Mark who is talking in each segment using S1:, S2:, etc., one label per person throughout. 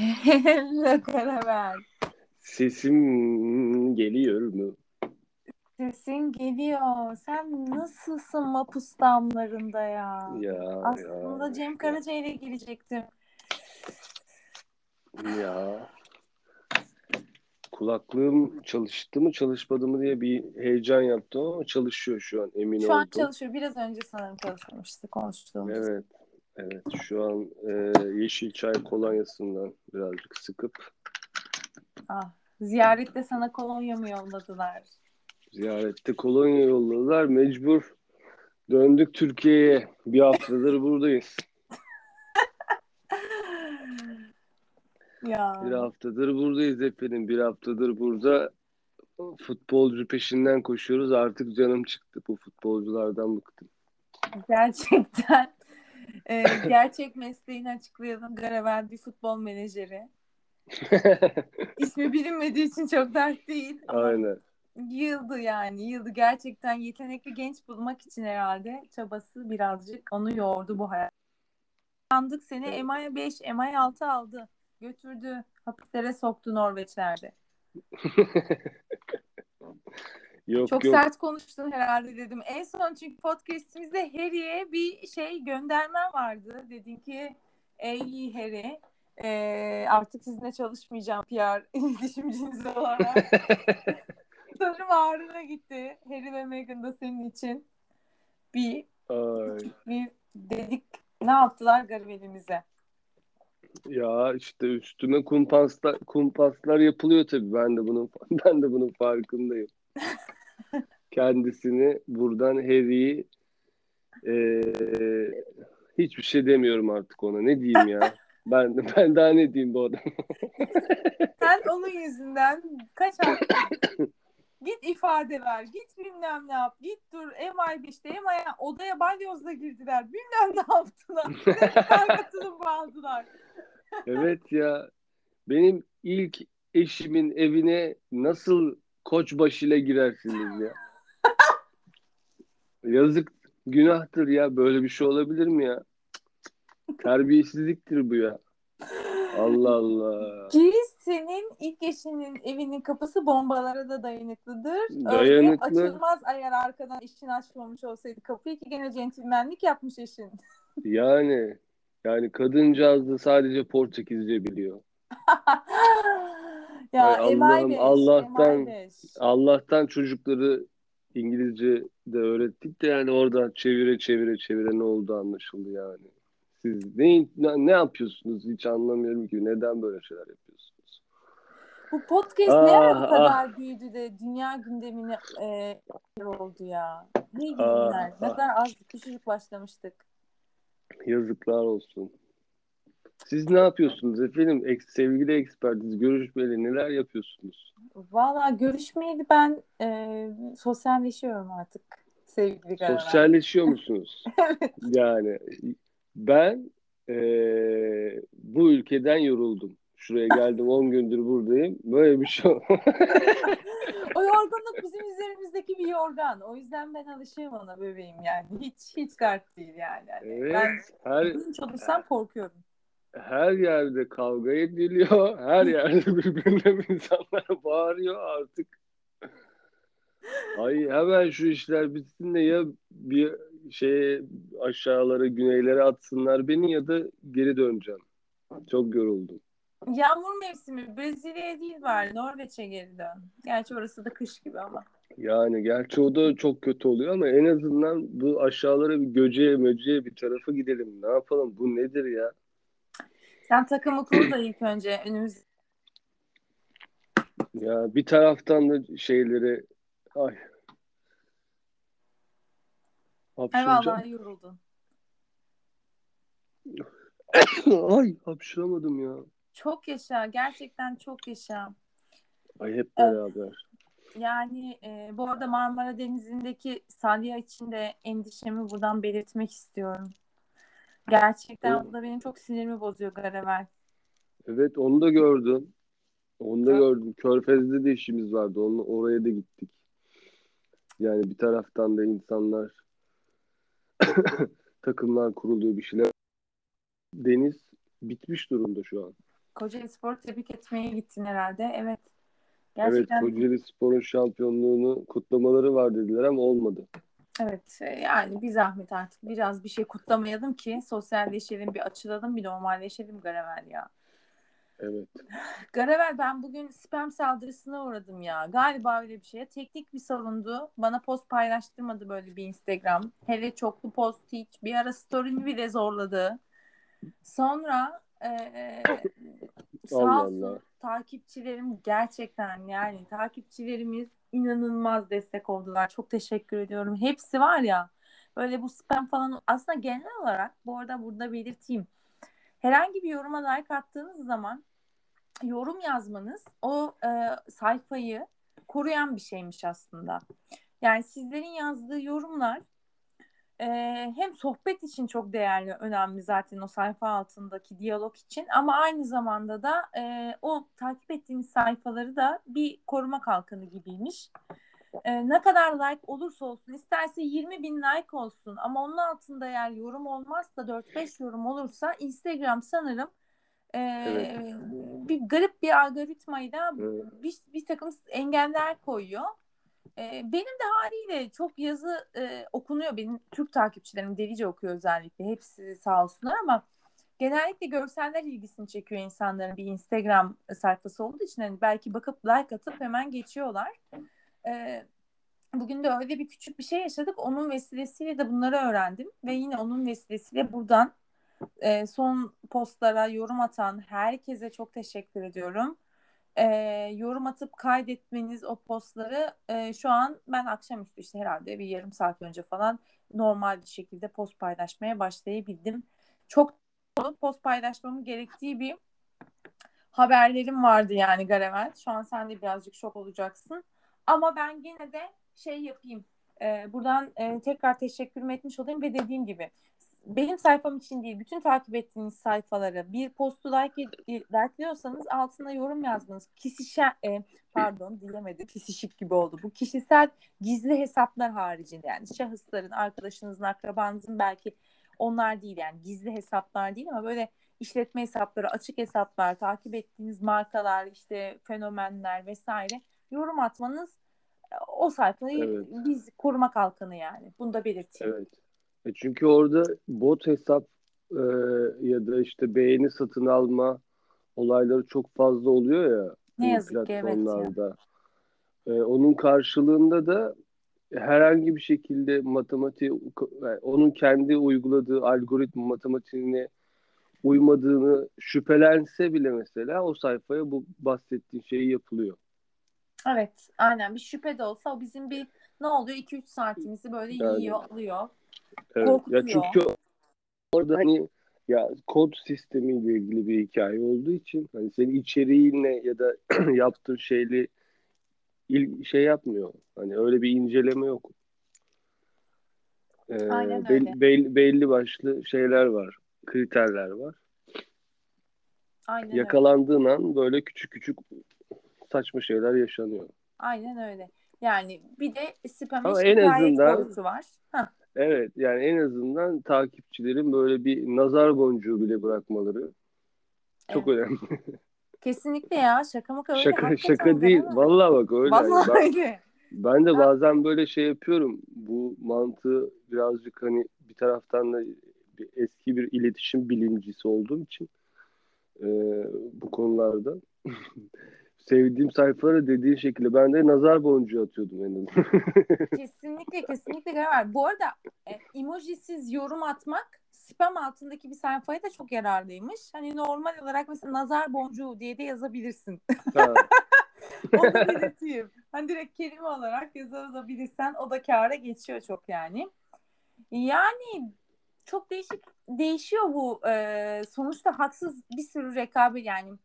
S1: Hello Karavel.
S2: Sesim geliyor mu?
S1: Sesin geliyor. Sen nasılsın mapus damlarında ya?
S2: Ya
S1: Aslında
S2: ya
S1: Cem Karaca ile gelecektim.
S2: ya. Kulaklığım çalıştı mı çalışmadı mı diye bir heyecan yaptım ama çalışıyor şu an emin
S1: Şu an
S2: oldum.
S1: çalışıyor. Biraz önce sanırım çalışmamıştı konuştuğumuz.
S2: Evet. Evet şu an e, yeşil çay kolonyasından birazcık sıkıp
S1: Ah, ziyarette sana kolonya mı yolladılar?
S2: ziyarette kolonya yolladılar. Mecbur döndük Türkiye'ye. Bir haftadır buradayız.
S1: Ya.
S2: Bir haftadır buradayız efendim. Bir haftadır burada futbolcu peşinden koşuyoruz. Artık canım çıktı. Bu futbolculardan bıktım.
S1: Gerçekten e, gerçek mesleğini açıklayalım. Garavel bir futbol menajeri. İsmi bilinmediği için çok dert değil.
S2: Aynen.
S1: yıldı yani. Yıldı. Gerçekten yetenekli genç bulmak için herhalde çabası birazcık onu yordu bu hayat. Sandık seni
S2: Evet.
S1: EMA'ya 5, EMA'ya 6 aldı. Götürdü. Hapislere soktu Norveçlerde.
S2: Yok
S1: Çok
S2: yok.
S1: sert konuştun herhalde dedim. En son çünkü podcastimizde Harry'e bir şey göndermen vardı. Dedin ki ey Harry e, artık sizinle çalışmayacağım PR iletişimciniz olarak. Sanırım ağrına gitti. Harry ve Meghan da senin için bir,
S2: Ay.
S1: bir dedik ne yaptılar garibelimize.
S2: Ya işte üstüme kumpaslar kumpaslar yapılıyor tabii. Ben de bunun ben de bunun farkındayım. Kendisini buradan Harry'i eee, hiçbir şey demiyorum artık ona. Ne diyeyim ya? Ben ben daha ne diyeyim bu adam?
S1: Sen onun yüzünden kaç hafta git ifade ver, git bilmem ne yap, git dur MI5'te MI'ye odaya balyozla girdiler, bilmem ne yaptılar, kargatını bağladılar.
S2: Evet ya. Benim ilk eşimin evine nasıl koçbaşı ile girersiniz ya? Yazık, günahtır ya. Böyle bir şey olabilir mi ya? Terbiyesizliktir bu ya. Allah Allah.
S1: Ki senin ilk eşinin evinin kapısı bombalara da dayanıklıdır.
S2: Dayanıklı.
S1: açılmaz eğer arkadan eşin açmamış olsaydı kapıyı ki gene centilmenlik yapmış eşin.
S2: Yani yani kadıncağız da sadece Portekizce biliyor.
S1: ya
S2: Allah'ım,
S1: MI5,
S2: Allah'tan-
S1: MI5.
S2: Allah'tan çocukları İngilizce de öğrettik de yani oradan çevire çevire çevire ne oldu anlaşıldı yani. Siz ne, ne, yapıyorsunuz hiç anlamıyorum ki. Neden böyle şeyler yapıyorsunuz?
S1: Bu podcast ne ara bu
S2: Ah,
S1: kadar büyüdü de dünya gündemine e, oldu ya. Ne iyi
S2: Ah,
S1: günler. Ne
S2: ah.
S1: kadar az küçücük başlamıştık.
S2: Yazıklar olsun. Siz ne yapıyorsunuz efendim? Sevgili ekspertiz görüşmeli neler yapıyorsunuz?
S1: Valla görüşmeyeli ben e, sosyalleşiyorum artık sevgili Garavel.
S2: Sosyalleşiyor musunuz? Yani ben eee, bu ülkeden yoruldum. Şuraya geldim 10 gündür buradayım. Böyle bir şey
S1: O yorgunluk bizim üzerimizdeki bir yorgan. O yüzden ben alışığım ona bebeğim yani. Hiç hiç dert değil yani. Hani
S2: Evet,
S1: Ben
S2: her
S1: olursam korkuyorum.
S2: Her yerde kavga ediliyor. Her yerde birbirine insanlar bağırıyor artık. Ay hemen şu işler bitsin de ya bir şeye aşağılara güneylere atsınlar beni ya da geri döneceğim. Çok yoruldum.
S1: Yağmur mevsimi Brezilya'ya değil var. Norveç'e geri dön. Gerçi orası da kış gibi ama.
S2: Yani gerçi o da çok kötü oluyor ama en azından bu aşağılara bir göceğe möceğe bir tarafa gidelim. Ne yapalım? Bu nedir ya?
S1: Sen takımı kur da ilk önce önümüz
S2: Ya bir taraftan da şeyleri ay
S1: vallahi yoruldun.
S2: Ay hapşıramadım ya.
S1: Çok yaşa. Gerçekten çok yaşa.
S2: Ay hep beraber.
S1: Yani e, bu arada Marmara Denizi'ndeki salya için de endişemi buradan belirtmek istiyorum. Gerçekten
S2: Evet.
S1: bu da benim çok sinirimi bozuyor Garavel.
S2: Evet onu da gördüm. Onu da gördüm. Körfez'de de işimiz vardı. Onu, oraya da gittik. Yani bir taraftan da insanlar takımlar kuruluyor bir şeyler. Deniz bitmiş durumda şu an.
S1: Kocaeli Spor'u tebrik etmeye gittin herhalde. Evet.
S2: Gerçekten... Evet Kocaeli Spor'un şampiyonluğunu kutlamaları var dediler ama olmadı.
S1: Evet e, yani bir zahmet artık biraz bir şey kutlamayalım ki sosyalleşelim bir açılalım bir normalleşelim Garavel ya.
S2: Evet.
S1: Garavel ben bugün spam saldırısına uğradım ya. Galiba öyle bir şeye. Teknik bir salondu. Bana post paylaştırmadı böyle bir Instagram. Hele çoklu post hiç. Bir ara story'mi bile zorladı. Sonra e, sağ Allah olsun Allah. Takipçilerim gerçekten yani takipçilerimiz inanılmaz destek oldular. Çok teşekkür ediyorum. Hepsi var ya böyle bu spam falan aslında genel olarak bu arada burada belirteyim. Herhangi bir yoruma like attığınız zaman yorum yazmanız o e, sayfayı koruyan bir şeymiş aslında. Yani sizlerin yazdığı yorumlar e, hem sohbet için çok değerli, önemli zaten o sayfa altındaki diyalog için ama aynı zamanda da e, o takip ettiğiniz sayfaları da bir koruma kalkanı gibiymiş. E, ne kadar like olursa olsun, isterse 20 bin like olsun ama onun altında eğer yorum olmazsa 4-5 yorum olursa Instagram sanırım e, evet. bir garip bir algoritmayla evet. bir, bir takım engeller koyuyor. Benim de haliyle çok yazı e, okunuyor. Benim Türk takipçilerim delice okuyor özellikle. Hepsi sağ olsunlar ama genellikle görseller ilgisini çekiyor insanların bir Instagram sayfası olduğu için. Yani belki bakıp like atıp hemen geçiyorlar. E, bugün de öyle bir küçük bir şey yaşadık. Onun vesilesiyle de bunları öğrendim. Ve yine onun vesilesiyle buradan e, son postlara yorum atan herkese çok teşekkür ediyorum e, yorum atıp kaydetmeniz o postları e, şu an ben akşamüstü işte herhalde bir yarım saat önce falan normal bir şekilde post paylaşmaya başlayabildim. Çok post paylaşmamın gerektiği bir haberlerim vardı yani Garevel. Şu an sen de birazcık şok olacaksın. Ama ben gene de şey yapayım. E, buradan e, tekrar teşekkür etmiş olayım ve dediğim gibi benim sayfam için değil, bütün takip ettiğiniz sayfaları bir postu like like'liyorsanız altına yorum yazmanız. Kişisel e, pardon diyemedim. Kişişik gibi oldu. Bu kişisel gizli hesaplar haricinde yani şahısların, arkadaşınızın, akrabanızın belki onlar değil yani gizli hesaplar değil ama böyle işletme hesapları, açık hesaplar, takip ettiğiniz markalar, işte fenomenler vesaire yorum atmanız o sayfayı evet. biz koruma kalkanı yani. Bunu da belirteyim.
S2: Evet. E çünkü orada bot hesap e, ya da işte beğeni satın alma olayları çok fazla oluyor ya.
S1: Ne yazık ki evet ya.
S2: E, onun karşılığında da herhangi bir şekilde matematiği onun kendi uyguladığı algoritma matematiğine uymadığını şüphelense bile mesela o sayfaya bu bahsettiğin şey yapılıyor.
S1: Evet aynen bir şüphe de olsa o bizim bir ne oluyor 2-3 saatimizi böyle yani, yiyor alıyor.
S2: Evet. Korkutuyor. Ya çünkü orada hani ya kod sistemiyle ilgili bir hikaye olduğu için hani senin içeriğinle ya da yaptığın şeyle il, şey yapmıyor. Hani öyle bir inceleme yok.
S1: Ee, Aynen öyle.
S2: Belli, belli, belli başlı şeyler var. Kriterler var.
S1: Aynen
S2: Yakalandığın öyle. an böyle küçük küçük saçma şeyler yaşanıyor.
S1: Aynen öyle. Yani bir de spam'e şikayet azından, boyutu var. Heh.
S2: Evet yani en azından takipçilerin böyle bir nazar boncuğu bile bırakmaları çok evet. önemli.
S1: Kesinlikle ya şaka mı öyle.
S2: Şaka, şaka değil. Vallahi bak öyle.
S1: Vallahi
S2: ben,
S1: öyle.
S2: Ben de bazen böyle şey yapıyorum. Bu mantığı birazcık hani bir taraftan da bir eski bir iletişim bilimcisi olduğum için e, bu konularda sevdiğim sayfalara dediğin şekilde ben de nazar boncuğu atıyordum en
S1: kesinlikle kesinlikle var. Bu arada e, emojisiz yorum atmak spam altındaki bir sayfaya da çok yararlıymış. Hani normal olarak mesela nazar boncuğu diye de yazabilirsin. Onu da belirteyim. Hani direkt kelime olarak yazabilirsen o da kâra geçiyor çok yani. Yani çok değişik değişiyor bu. Ee, sonuçta haksız bir sürü rekabet yani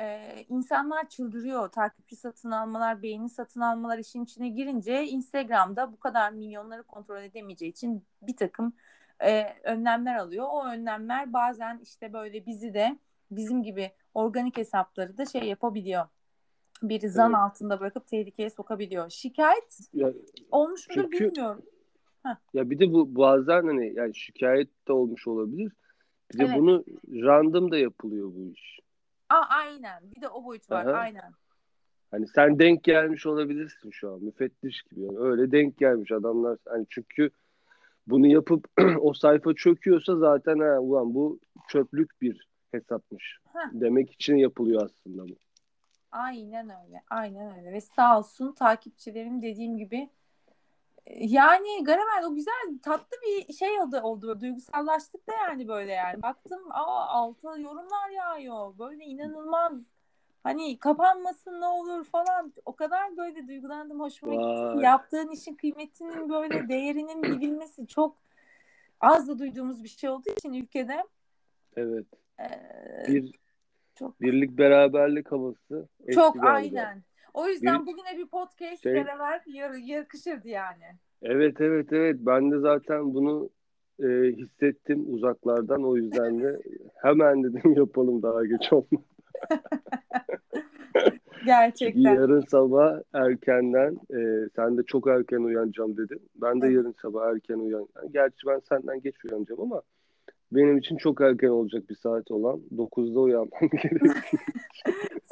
S1: e, insanlar çıldırıyor. Takipçi satın almalar, beğeni satın almalar işin içine girince Instagram'da bu kadar milyonları kontrol edemeyeceği için bir takım e, önlemler alıyor. O önlemler bazen işte böyle bizi de bizim gibi organik hesapları da şey yapabiliyor. Bir zan evet. altında bırakıp tehlikeye sokabiliyor. Şikayet ya, olmuş mudur çünkü, bilmiyorum.
S2: Heh. Ya bir de bu bazen hani yani şikayet de olmuş olabilir. Bir de evet. bunu random da yapılıyor bu iş.
S1: Aa, aynen. Bir de o boyut var.
S2: Aha.
S1: Aynen.
S2: Hani sen denk gelmiş olabilirsin şu an müfettiş gibi. Yani öyle denk gelmiş adamlar. Hani çünkü bunu yapıp o sayfa çöküyorsa zaten ha ulan bu çöplük bir hesapmış.
S1: Heh.
S2: Demek için yapılıyor aslında bu.
S1: Aynen öyle. Aynen öyle. Ve sağ olsun takipçilerim dediğim gibi yani Garamel o güzel tatlı bir şey oldu, oldu. Duygusallaştık da yani böyle yani. Baktım aa altına yorumlar yağıyor. Böyle inanılmaz. Hani kapanmasın ne olur falan. O kadar böyle duygulandım. Hoşuma gitti.
S2: Vay.
S1: Yaptığın işin kıymetinin böyle değerinin bilinmesi çok az da duyduğumuz bir şey olduğu için ülkede
S2: Evet.
S1: eee,
S2: Bir
S1: çok
S2: birlik beraberlik havası.
S1: çok aynen. O yüzden
S2: Bir-
S1: bugüne bir podcast
S2: Şey-
S1: beraber yar- yakışırdı yani.
S2: Evet evet evet. Ben de zaten bunu e, hissettim uzaklardan. O yüzden de hemen dedim yapalım daha geç olma.
S1: Gerçekten.
S2: Yarın sabah erkenden e, sen de çok erken uyanacağım dedin. Ben de
S1: Evet.
S2: yarın sabah erken uyan. yani Gerçi ben senden geç uyanacağım ama benim için çok erken olacak bir saat olan 9'da uyanmam gerekiyor.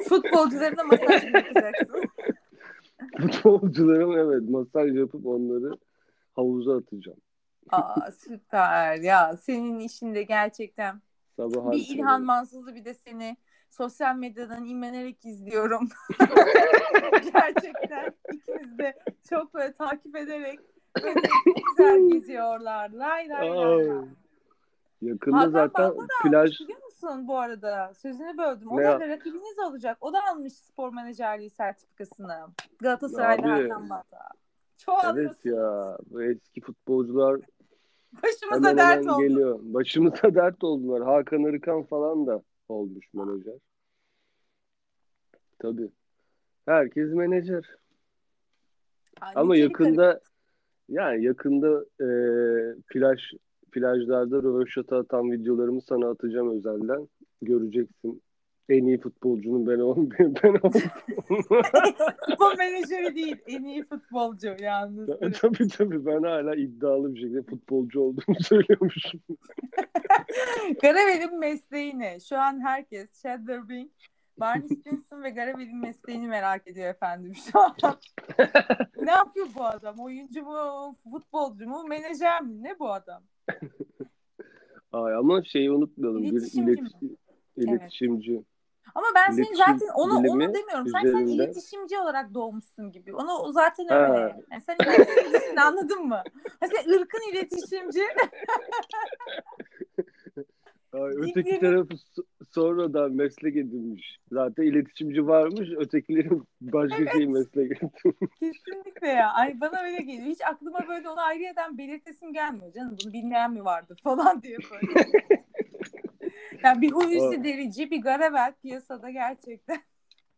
S1: Futbolcularına masaj mı yapacaksın?
S2: Futbolcularım evet masaj yapıp onları havuza atacağım.
S1: Aa süper ya. Senin işinde gerçekten
S2: Sabah
S1: bir. İlhan Mansız'ı bir de seni sosyal medyadan imlenerek izliyorum. gerçekten ikiniz de çok böyle takip ederek böyle güzel geziyorlar. Lay lay lay. lay.
S2: Yakında
S1: Hakan
S2: zaten
S1: Balta da
S2: plaj
S1: almış biliyor musun bu arada? Sözünü böldüm. O
S2: Ne
S1: da rakibiniz olacak. O da almış spor menajerliği sertifikasını. Galatasaray'da
S2: Abi.
S1: Hakan Balta. Çoğalıyorsunuz.
S2: evet ya bu eski futbolcular
S1: Başımıza
S2: hemen
S1: dert
S2: hemen
S1: oldu.
S2: geliyor. Başımıza dert oldular. Hakan Arıkan falan da olmuş menajer. Tabii. Herkes menajer.
S1: Ay,
S2: Ama yakında yani yakında e, plaj plajlarda röveşata atan videolarımı sana atacağım özelden. Göreceksin. En iyi futbolcunun ben ol ben oldum.
S1: Futbol menajeri değil. En iyi futbolcu yalnız.
S2: tabii tabii ben hala iddialı bir şekilde futbolcu olduğumu söylüyormuşum.
S1: Garavel'in mesleği ne? Şu an herkes Chandler Bing, Barney Stinson ve Garavel'in mesleğini merak ediyor efendim şu an. ne yapıyor bu adam? Oyuncu mu? Futbolcu mu? Menajer mi? Ne bu adam?
S2: Ay, ama şeyi unutmayalım.
S1: İletişimci
S2: bir
S1: mi?
S2: ileti- iletişimci.
S1: Ama ben senin zaten onu onu demiyorum. Sen
S2: üzerinde-
S1: iletişimci olarak doğmuşsun gibi. Onu o zaten
S2: Ha.
S1: öyle. Yani sen iletişimcisin anladın mı? Ha sen ırkın iletişimci.
S2: Ay, öteki tarafı sonradan meslek edinmiş. Zaten iletişimci varmış. Ötekilerin başka şey meslek edinmiş.
S1: Kesinlikle ya. Ay bana öyle geliyor. Hiç aklıma böyle onu ayrıyeten belirtesim gelmiyor. Canım bunu bilmeyen mi vardır falan diye böyle. yani bir Hulusi Derici, bir Garavel piyasada gerçekten.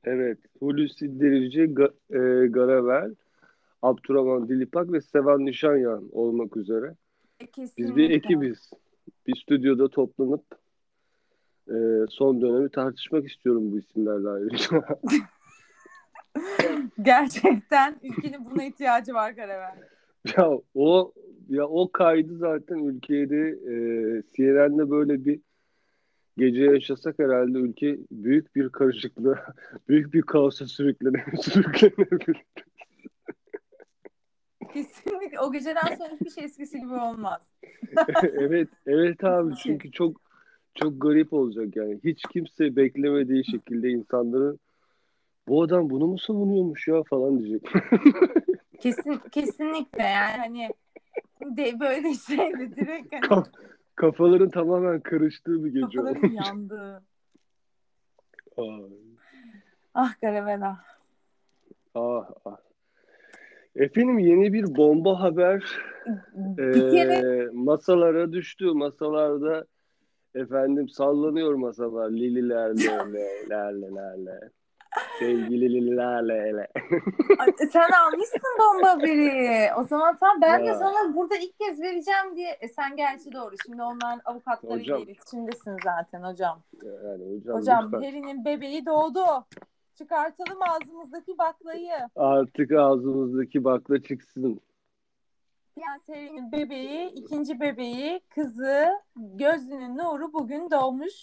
S2: Evet. Hulusi Derici, Ga- e, Garavel, Abdurrahman Dilipak ve Sevan Nişanyan olmak üzere.
S1: Kesinlikle.
S2: Biz bir ekibiz. Bir stüdyoda toplanıp e, son dönemi tartışmak istiyorum bu isimlerle ayrıca.
S1: Gerçekten ülkenin buna ihtiyacı var Garavel.
S2: ya o ya o kaydı zaten ülkede e, CNN'de böyle bir gece yaşasak herhalde ülke büyük bir karışıklığa, büyük bir kaosa sürüklenir, sürüklenebilir.
S1: Kesinlikle. O geceden sonra hiçbir şey eskisi gibi olmaz.
S2: evet, evet abi çünkü çok çok garip olacak yani. Hiç kimse beklemediği şekilde insanların bu adam bunu mu savunuyormuş ya falan diyecek.
S1: Kesin, kesinlikle yani hani de böyle şeyle direkt hani
S2: Kaf- Kafaların tamamen karıştığı bir gece
S1: kafaların
S2: olmuş.
S1: yandı.
S2: Ay,
S1: Ah Garavela.
S2: ah, ah. Efendim yeni bir bomba haber
S1: Bir kere
S2: Ee, masalara düştü. Masalarda efendim sallanıyor masalar. Lililerle, le, lerle, lerle. Sevgili lililerle, le.
S1: Ay, sen almışsın bomba haberi. O zaman tam ben de sana burada ilk kez vereceğim diye. E, sen gerçi doğru. Şimdi onların avukatlarıyla
S2: Hocam.
S1: iletişimdesin zaten hocam.
S2: Yani hocam,
S1: Hocam
S2: lütfen.
S1: Harry'nin bebeği doğdu. Çıkartalım ağzımızdaki baklayı.
S2: Artık ağzımızdaki bakla çıksın.
S1: Prens bebeği, ikinci bebeği, kızı, gözünün nuru bugün doğmuş.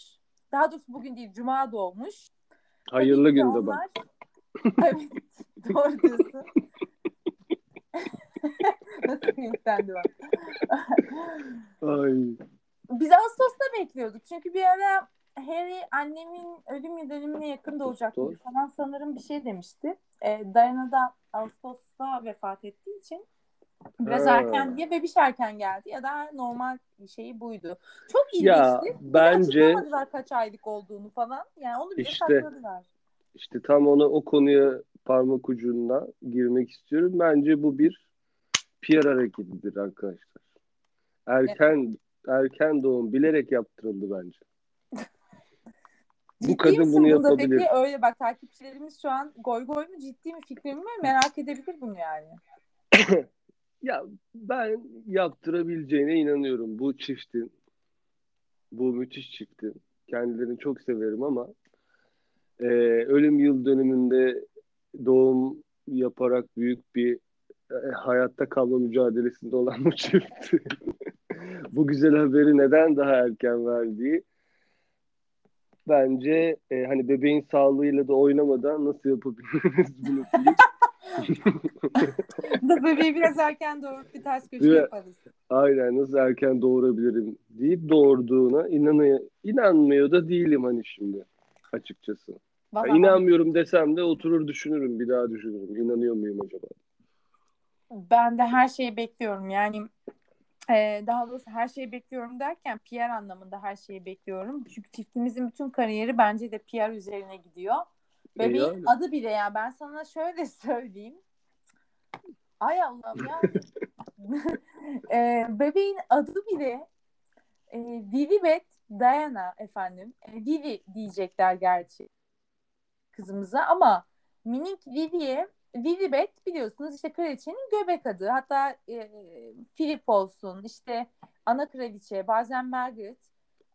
S1: daha doğrusu bugün değil Cuma doğmuş.
S2: Hayırlı
S1: Tabii onlar-
S2: bak.
S1: evet doğru diyorsun. Nasıl kıymetlendi bak.
S2: Ay.
S1: Biz Ağustos'ta bekliyorduk. Çünkü bir ara Harry annemin ölüm yıl dönümüne yakın doğacak falan sanırım bir şey demişti. Ee, Diana da Ağustos'ta vefat ettiği için biraz
S2: Ha.
S1: erken diye bebiş erken geldi ya da normal bir şeyi buydu. Çok
S2: Ya
S1: ilginçti. Bize
S2: bence
S1: açıklamadılar kaç aylık olduğunu falan. Yani onu bile
S2: İşte.
S1: sakladılar.
S2: işte tam ona o konuya parmak ucunda girmek istiyorum. Bence bu bir PR hareketidir arkadaşlar. Erken erken doğum bilerek yaptırıldı bence. Bu kadın bunu yapabilir.
S1: Peki öyle bak takipçilerimiz şu an goy goy mu ciddi mi fikrimi mi merak edebilir bunu yani.
S2: Ya ben yaptırabileceğine inanıyorum bu çiftin. Bu müthiş çiftin. Kendilerini çok severim ama e, ölüm yıl dönümünde doğum yaparak büyük bir e, hayatta kalma mücadelesinde olan bu çift. bu güzel haberi neden daha erken verdiği bence e, hani bebeğin sağlığıyla da oynamadan nasıl yapabiliriz bunu
S1: Da bebeği biraz erken doğurup bir ters köşe yaparız.
S2: Aynen nasıl erken doğurabilirim deyip doğurduğuna inanıyor, inanmıyor da değilim hani şimdi açıkçası. Ya
S1: Vallahi ben-
S2: inanmıyorum desem de oturur düşünürüm bir daha düşünürüm. İnanıyor muyum acaba?
S1: Ben de her şeyi bekliyorum. Yani e, daha doğrusu her şeyi bekliyorum derken PR anlamında her şeyi bekliyorum. Çünkü çiftimizin bütün kariyeri bence de PR üzerine gidiyor. Bebeğin
S2: yani.
S1: adı bile ya ben sana şöyle söyleyeyim. Ay Allah'ım yani. e, bebeğin adı bile e, Lilibet Diana efendim. E, Lili diyecekler gerçi kızımıza ama minik Lili'ye Lilibet biliyorsunuz işte kraliçenin göbek adı. Hatta e, Philip olsun işte ana kraliçe bazen Margaret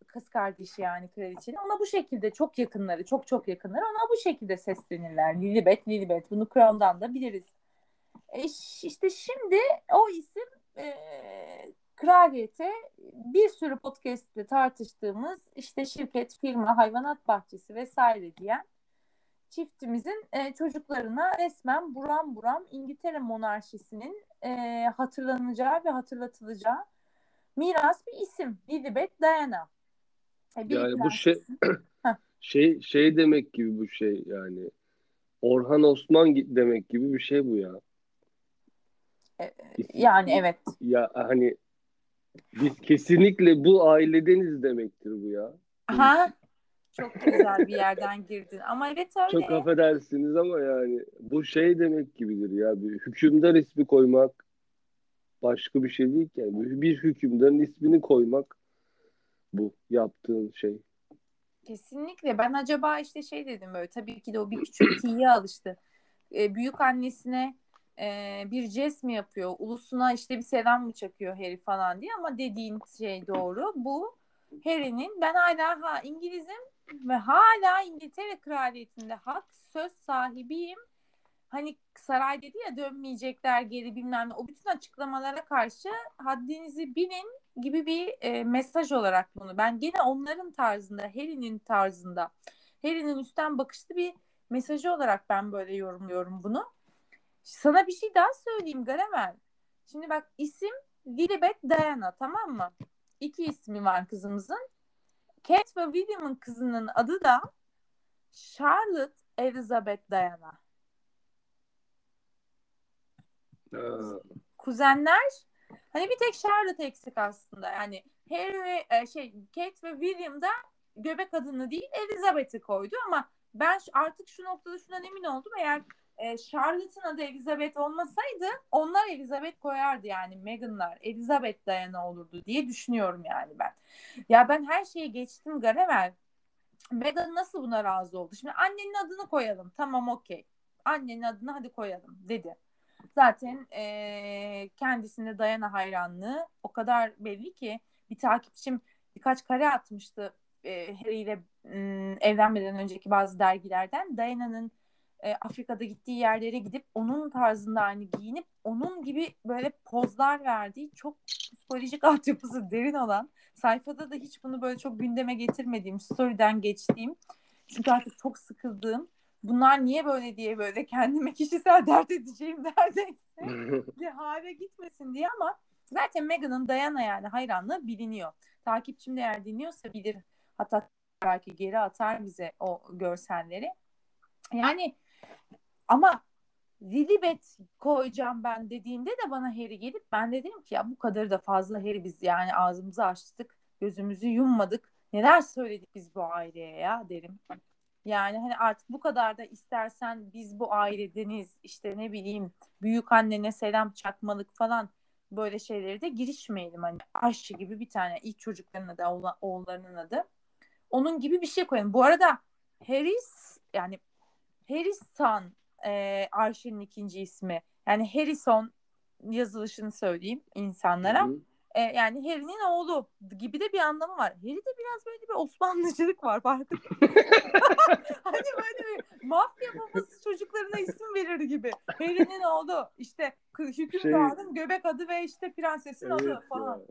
S1: kız kardeşi yani kraliçenin. Ona bu şekilde çok yakınları çok çok yakınları ona bu şekilde seslenirler. Lilibet Lilibet bunu Crown'dan da biliriz. E, işte şimdi o isim e, kraliyete bir sürü podcast'te tartıştığımız işte şirket, firma, hayvanat bahçesi vesaire diyen çiftimizin e, çocuklarına resmen buram buram İngiltere monarşisinin e, hatırlanacağı ve hatırlatılacağı miras bir isim. Lilibet Diana. E,
S2: Yani bu şey-. Şey şey demek gibi bu şey yani. Orhan Osman demek gibi bir şey bu ya.
S1: E, yani evet.
S2: Ya hani biz kesinlikle bu ailedeniz demektir bu ya.
S1: Ha? Çok güzel bir yerden girdin. Ama evet öyle.
S2: Çok affedersiniz ama yani bu şey demek gibidir ya. Bir hükümdar ismi koymak başka bir şey değil ki. Yani bir hükümdarın ismini koymak bu yaptığın şey.
S1: Kesinlikle. Ben acaba işte şey dedim böyle tabii ki de o bir küçük tiye alıştı. E, büyük annesine e, bir jest mi yapıyor? Ulusuna işte bir selam mı çakıyor Harry falan diye ama dediğin şey doğru. Bu Harry'nin ben hala ha İngilizim ve hala İngiltere kraliyetinde hak söz sahibiyim. Hani saray dedi ya dönmeyecekler geri bilmem ne. O bütün açıklamalara karşı haddinizi bilin gibi bir e, mesaj olarak bunu. Ben gene onların tarzında, Harry'nin tarzında, Harry'nin üstten bakışlı bir mesajı olarak ben böyle yorumluyorum bunu. Sana bir şey daha söyleyeyim Garemel. Şimdi bak isim Lilibet Diana tamam mı? İki ismi var kızımızın. Kate ve William'ın kızının adı da Charlotte Elizabeth Diana.
S2: Ha,
S1: kuzenler hani bir tek Charlotte eksik aslında. Yani Harry ve e, şey Kate ve William da göbek adını değil Elizabeth'i koydu ama ben artık şu noktada şundan emin oldum. Eğer e, Charlotte'ın adı Elizabeth olmasaydı onlar Elizabeth koyardı yani Meghan'lar. Elizabeth Diana olurdu diye düşünüyorum yani ben. Ya ben her şeyi geçtim Garevel. Meghan nasıl buna razı oldu? Şimdi annenin adını koyalım. Tamam okey. Annenin adını hadi koyalım dedi. Zaten e, kendisine Diana hayranlığı o kadar belli ki bir takipçim birkaç kare atmıştı e, Harry ile evlenmeden önceki bazı dergilerden. Diana'nın e, Afrika'da gittiği yerlere gidip onun tarzında hani giyinip onun gibi böyle pozlar verdiği çok psikolojik altyapısı derin olan sayfada da hiç bunu böyle çok gündeme getirmediğim story'den geçtiğim çünkü artık çok sıkıldığım bunlar niye böyle diye böyle kendime kişisel dert edeceğim neredeyse bir hale gitmesin diye ama zaten Meghan'ın Diana yani hayranlığı biliniyor. Takipçim de eğer dinliyorsa bilir. Hatta belki geri atar bize o görselleri. Yani ama Lilibet koyacağım ben dediğinde de bana Harry gelip ben de dedim ki ya bu kadar da fazla Harry biz yani ağzımızı açtık gözümüzü yummadık neler söyledik biz bu aileye ya derim. Yani hani artık bu kadar da istersen biz bu ailedeniz işte ne bileyim büyük annene selam çakmalık falan böyle şeyleri de girişmeyelim. Hani aşçı gibi bir tane ilk çocukların adı oğullarının adı. Onun gibi bir şey koyalım. Bu arada Harris yani Harrison e, Arşin'in ikinci ismi. Yani Harrison yazılışını söyleyeyim insanlara. Hı hı. E, yani Harry'nin oğlu gibi de bir anlamı var. Harry'de biraz böyle bir Osmanlıcılık var farkında. hani böyle bir mafya babası çocuklarına isim verir gibi. Harry'nin oğlu işte hükümdarın şey... göbek adı ve işte prensesin evet adı falan. Ya.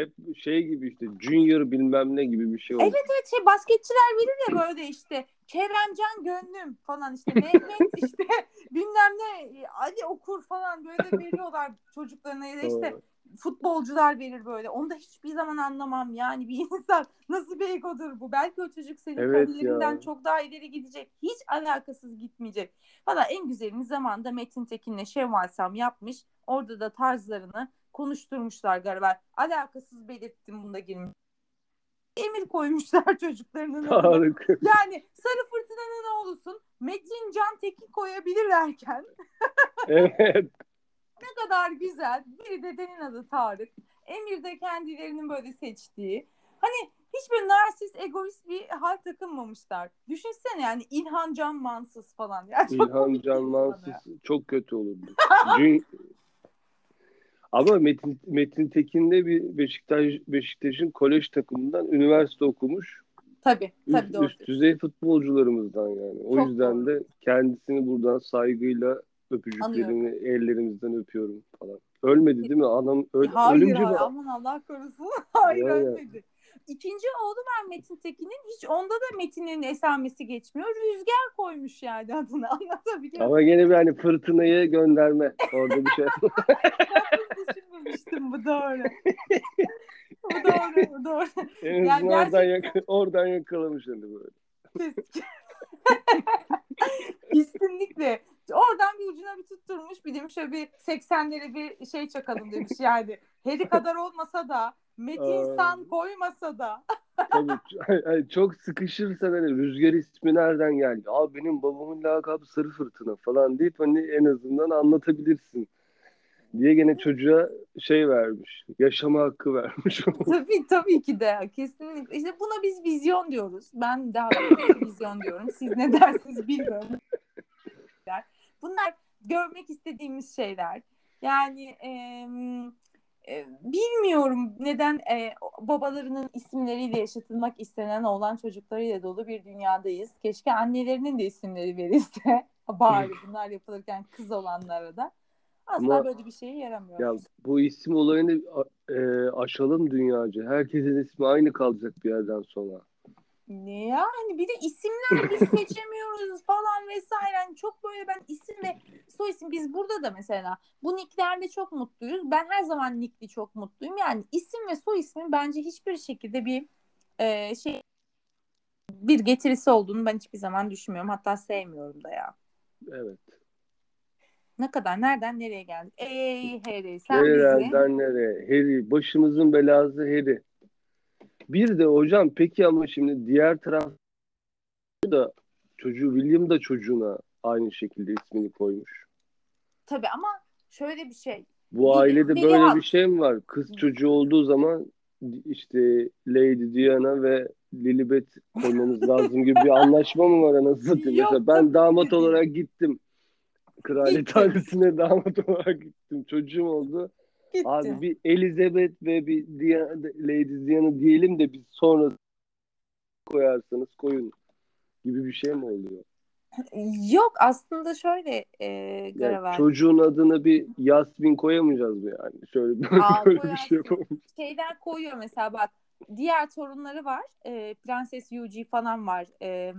S2: Hep şey gibi işte junior bilmem ne gibi bir şey oldu.
S1: Evet evet şey basketçiler verir ya böyle işte Keremcan Gönlüm falan işte Mehmet işte bilmem ne Ali Okur falan böyle veriyorlar çocuklarına ya da işte futbolcular verir böyle. Onu da hiçbir zaman anlamam. Yani bir insan nasıl bir egodur bu? Belki o çocuk senin evet kariyerinden çok daha ileri gidecek. Hiç alakasız gitmeyecek. Valla en güzelini zamanda Metin Tekin'le Şevval Sam yapmış. Orada da tarzlarını konuşturmuşlar galiba. Alakasız belirttim bunda girmiş. Emir koymuşlar çocuklarının
S2: Harika.
S1: Yani Sarı Fırtına'nın oğlusun. Metin Can Tekin koyabilirlerken.
S2: evet.
S1: Ne kadar güzel. Biri de dedenin adı Tarık. Emir de kendilerinin böyle seçtiği. Hani hiçbir narsist, egoist bir hal takınmamışlar. Düşünsene yani İlhan Can Mansız falan. Yani
S2: İlhan Can Mansız çok kötü olurdu. Ama Metin, Metin Tekin de bir Beşiktaş Beşiktaş'ın kolej takımından üniversite okumuş.
S1: Tabii, tabii üst,
S2: doğru. Üst düzey futbolcularımızdan yani. O Çok yüzden doğru. de kendisini buradan saygıyla öpücüklerini Anıyorum. ellerimizden öpüyorum falan. Ölmedi değil mi? Anam öl,
S1: hayır, ölünce hayır, aman Allah korusun. hayır ya ölmedi. Ya. İkinci oğlu var Metin Tekin'in. Hiç onda da Metin'in esamesi geçmiyor. Rüzgar koymuş yani adını. Anlatabiliyor?
S2: Ama gene bir hani fırtınayı gönderme. Orada bir şey.
S1: ben düşünmemiştim bu doğru. bu doğru, bu doğru.
S2: En yani gerçekten... oradan, yak oradan yakalamış hani böyle.
S1: Kesinlikle. Oradan bir ucuna bir tutturmuş. Bir demiş şöyle bir 80'lere bir şey çakalım demiş yani. Harry kadar olmasa da Metin San koymasa da.
S2: Tabii, çok sıkışırsa hani rüzgar ismi nereden geldi? Aa benim babamın lakabı Sarı Fırtına falan deyip hani en azından anlatabilirsin diye gene çocuğa şey vermiş. Yaşama hakkı vermiş.
S1: tabii tabii ki de kesinlikle. İşte buna biz vizyon diyoruz. Ben daha vizyon diyorum. Siz ne dersiniz bilmiyorum. Bunlar görmek istediğimiz şeyler. Yani e, e, bilmiyorum neden e, babalarının isimleriyle yaşatılmak istenen olan çocuklarıyla dolu bir dünyadayız. Keşke annelerinin de isimleri verilse bari bunlar yapılırken kız olanlara da. Asla Ama, böyle bir şeye yaramıyor.
S2: Ya bu isim olayını e, aşalım dünyaca. Herkesin ismi aynı kalacak bir yerden sonra.
S1: Ne yani bir de isimler biz seçemiyoruz falan vesaire. Yani çok böyle ben isim ve soy isim biz burada da mesela bu nicklerle çok mutluyuz. Ben her zaman nickli çok mutluyum. Yani isim ve soy ismin bence hiçbir şekilde bir e, şey bir getirisi olduğunu ben hiçbir zaman düşünmüyorum. Hatta sevmiyorum da ya.
S2: Evet.
S1: Ne kadar nereden nereye geldik? Ey Harry sen
S2: Nereden bizi... nereye? Harry başımızın belası Harry. Bir de hocam peki ama şimdi diğer taraf da çocuğu William da çocuğuna aynı şekilde ismini koymuş.
S1: Tabii ama şöyle bir şey.
S2: Bu ailede Lily böyle bir şey mi var? Kız çocuğu olduğu zaman işte Lady Diana ve Lilibet koymamız lazım gibi bir anlaşma mı var anasını satayım? Mesela ben damat olarak gittim. Kraliyet ailesine damat olarak gittim. Çocuğum oldu. Gitti. Abi bir Elizabeth ve bir Diana, Lady Diana diyelim de biz sonra koyarsanız koyun gibi bir şey mi oluyor?
S1: Yok aslında şöyle e, Gravel.
S2: Yani çocuğun adına bir Yasmin koyamayacağız mı yani? Şöyle böyle,
S1: Aa,
S2: böyle bir şey yapamayız.
S1: Şeyler koyuyor mesela bak diğer torunları var. E, Prenses Yuji falan var. E,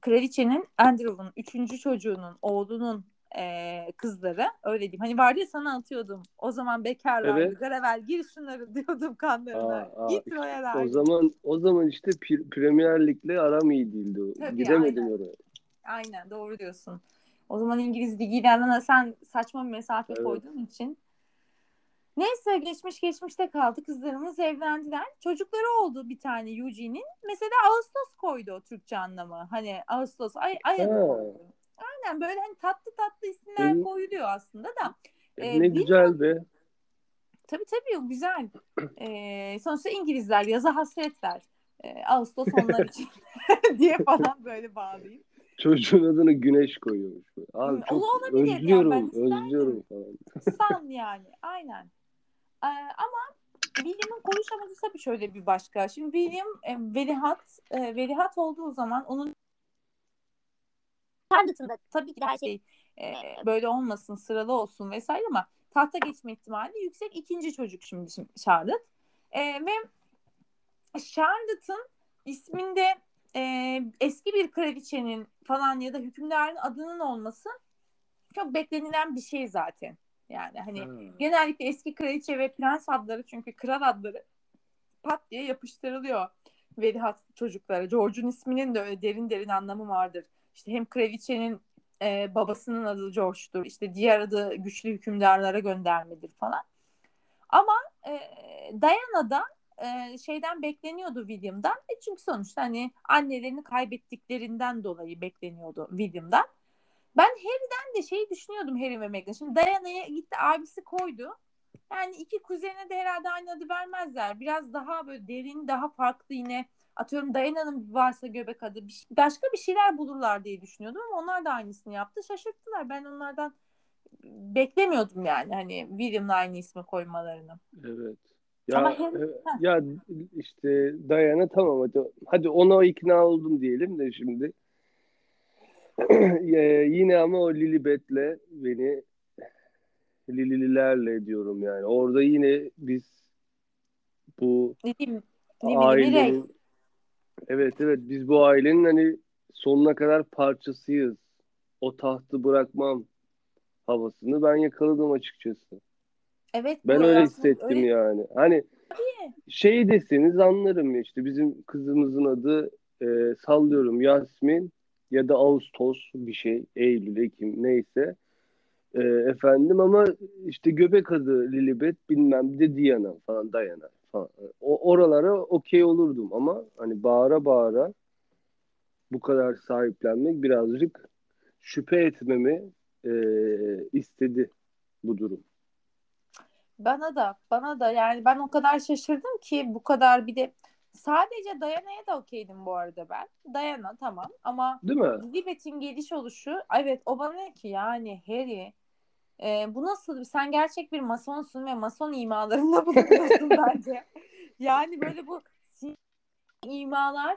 S1: Kraliçenin Andrew'un üçüncü çocuğunun oğlunun e, kızları öyle diyeyim. Hani vardı ya sana atıyordum. O zaman bekarlardı.
S2: Evet.
S1: Gravel gir şunları diyordum kanlarına.
S2: Aa, aa,
S1: Git
S2: işte
S1: royalar.
S2: O zaman o zaman işte Pre- Premier Lig'le aram iyi değildi.
S1: Tabii,
S2: Gidemedim
S1: aynen.
S2: oraya.
S1: Aynen doğru diyorsun. O zaman İngiliz Ligi'yle sen saçma bir mesafe
S2: Evet.
S1: koyduğun için. Neyse geçmiş geçmişte kaldı. Kızlarımız evlendiler. Çocukları oldu bir tane Eugene'in. Mesela Ağustos koydu o Türkçe anlamı. Hani Ağustos ay ay adı
S2: Ha.
S1: koydu. Aynen böyle hani tatlı tatlı isimler
S2: Hı.
S1: koyuluyor aslında da.
S2: E,
S1: Ee,
S2: ne
S1: bir-
S2: güzel be.
S1: Tabii tabii güzel. Ee, sonuçta İngilizler yaza hasretler. Ee, Ağustos onlar için diye falan böyle bağlayayım.
S2: Çocuğun adını Güneş koyuyormuş. Abi çok
S1: o olabilir yani,
S2: özlüyorum,
S1: ben
S2: özlüyorum falan.
S1: San yani aynen. Ee, ama William'ın koyuş amacı tabii şöyle bir başka. Şimdi William e, velihat e, velihat olduğu zaman onun Charlotte'ın tabii ki her şey e, böyle olmasın sıralı olsun vesaire ama tahta geçme ihtimali yüksek ikinci çocuk şimdi, şimdi Charlotte. E, ve Charlotte'ın isminde e, eski bir kraliçenin falan ya da hükümdarın adının olması çok beklenilen bir şey zaten. Yani hani
S2: Ha.
S1: genellikle eski kraliçe ve prens adları çünkü kral adları pat diye yapıştırılıyor velihat çocuklara. George'un isminin de öyle derin derin anlamı vardır. İşte hem kraliçenin e, babasının adı George'dur. İşte diğer adı güçlü hükümdarlara göndermedir falan. Ama e, Diana da e, şeyden bekleniyordu William'dan. E çünkü sonuçta hani annelerini kaybettiklerinden dolayı bekleniyordu William'dan. Ben Harry'den de şeyi düşünüyordum Harry ve Meghan. Şimdi Diana'ya gitti abisi koydu. Yani iki kuzene de herhalde aynı adı vermezler. Biraz daha böyle derin, daha farklı yine atıyorum Diana'nın varsa göbek adı bir, başka bir şeyler bulurlar diye düşünüyordum ama onlar da aynısını yaptı. Şaşırttılar. Ben onlardan beklemiyordum yani hani William'la aynı ismi koymalarını.
S2: Evet. Ya,
S1: Ama hem-
S2: e, ya işte Dayana tamam hadi, hadi ona ikna oldum diyelim de şimdi. Yine ama o Lilibet'le beni Lililerle diyorum yani. Orada yine biz bu
S1: Mirey.
S2: ailenin evet evet biz bu ailenin hani sonuna kadar parçasıyız. O tahtı bırakmam havasını ben yakaladım açıkçası.
S1: Evet
S2: Ben öyle hissettim
S1: öyle-
S2: yani. Hani şey deseniz anlarım işte bizim kızımızın adı e, sallıyorum Yasmin ya da Ağustos bir şey Eylül Ekim neyse E, efendim ama işte göbek adı Lilibet bilmem bir de Diana falan Diana falan. O oralara okey olurdum ama hani bağıra bağıra bu kadar sahiplenmek birazcık şüphe etmemi e, istedi bu durum.
S1: Bana da bana da yani ben o kadar şaşırdım ki bu kadar bir de sadece Dayana'ya da okeydim bu arada ben. Dayana tamam ama
S2: Değil mi?
S1: Lilibet'in geliş oluşu evet o bana ne ki yani Harry e, bu nasıl sen gerçek bir masonsun ve mason imalarında bulunuyorsun bence. Yani böyle bu imalar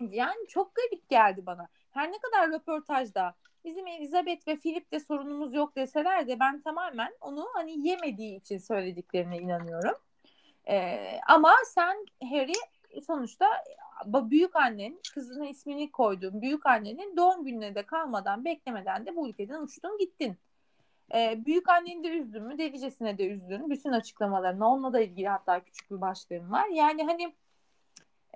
S1: yani çok garip geldi bana. Her ne kadar röportajda bizim Elizabeth ve Philip'te sorunumuz yok deseler de ben tamamen onu hani yemediği için söylediklerine inanıyorum. Ee, ama sen Harry sonuçta büyük annen kızına ismini koyduğun büyük annenin doğum gününe de kalmadan beklemeden de bu ülkeden uçtun gittin. Ee, büyük anneni de üzdün mü delicesine de üzdün. Bütün açıklamalarına onunla da ilgili hatta küçük bir başlığım var. Yani hani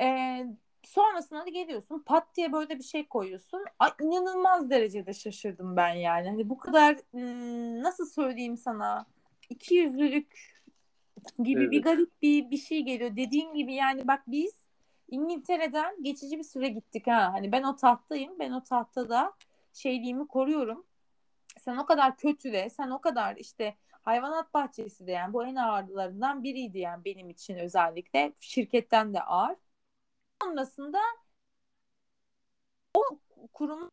S1: e, sonrasında da geliyorsun pat diye böyle bir şey koyuyorsun. Ay, inanılmaz derecede şaşırdım ben yani. Hani bu kadar nasıl söyleyeyim sana iki yüzlülük gibi bir
S2: Evet.
S1: garip bir bir şey geliyor. Dediğin gibi yani bak biz İngiltere'den geçici bir süre gittik ha. Hani ben o tahttayım. Ben o tahtada şeyliğimi koruyorum. Sen o kadar kötüle, sen o kadar işte hayvanat bahçesi de yani bu en ağırlarından biriydi yani benim için özellikle. Şirketten de ağır. Sonrasında o kurumun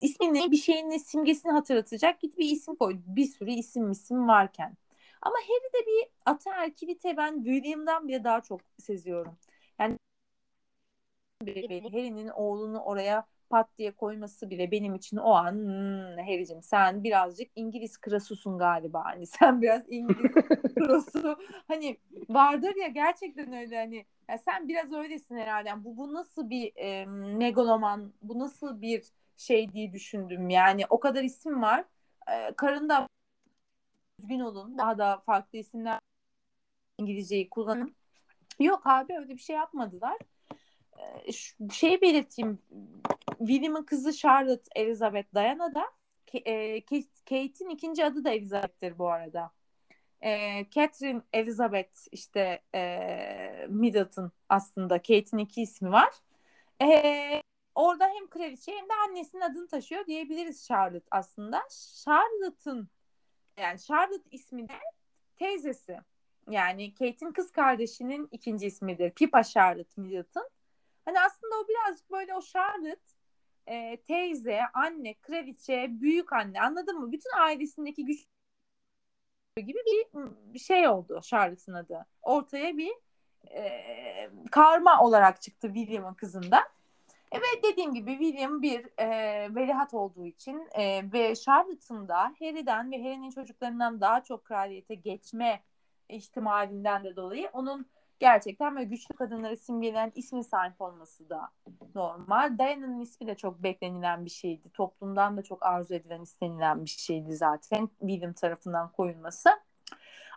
S1: ismini bir şeyin simgesini hatırlatacak git bir isim koy. Bir sürü isim isim varken. Ama Harry'de bir ataerkilite ben William'dan bile daha çok seziyorum. Yani Harry'nin oğlunu oraya pat diye koyması bile benim için o an hmm, Harry'cim sen birazcık İngiliz krasusun galiba. Hani sen biraz İngiliz krasu. Hani vardır ya gerçekten öyle. Hani ya sen biraz öylesin herhalde yani bu bu nasıl bir e, megaloman bu nasıl bir şey diye düşündüm. Yani o kadar isim var. E, karında düzgün olun daha da farklı isimler İngilizceyi kullanın yok abi öyle bir şey yapmadılar şey belirteyim. William'ın kızı Charlotte Elizabeth Diana da e, Kate'in ikinci adı da Elizabeth'tir bu arada. E, Catherine Elizabeth işte e, Middleton aslında Kate'in iki ismi var. E, orada hem kraliçe hem de annesinin adını taşıyor diyebiliriz Charlotte aslında. Charlotte'ın yani Charlotte ismi de teyzesi. Yani Kate'in kız kardeşinin ikinci ismidir. Pippa Charlotte Middleton. Hani aslında o birazcık böyle o Charlotte e, teyze, anne, kraliçe, büyük anne anladın mı? Bütün ailesindeki güç gibi bir, şey oldu Charlotte'ın adı. Ortaya bir e, karma olarak çıktı William'ın kızında. Evet dediğim gibi William bir e, velihat olduğu için e, ve Charlotte'ın da Harry'den ve Harry'nin çocuklarından daha çok kraliyete geçme ihtimalinden de dolayı onun gerçekten böyle güçlü kadınları simgeleyen ismi sahip olması da normal. Diana'nın ismi de çok beklenilen bir şeydi. Toplumdan da çok arzu edilen, istenilen bir şeydi zaten William tarafından koyulması.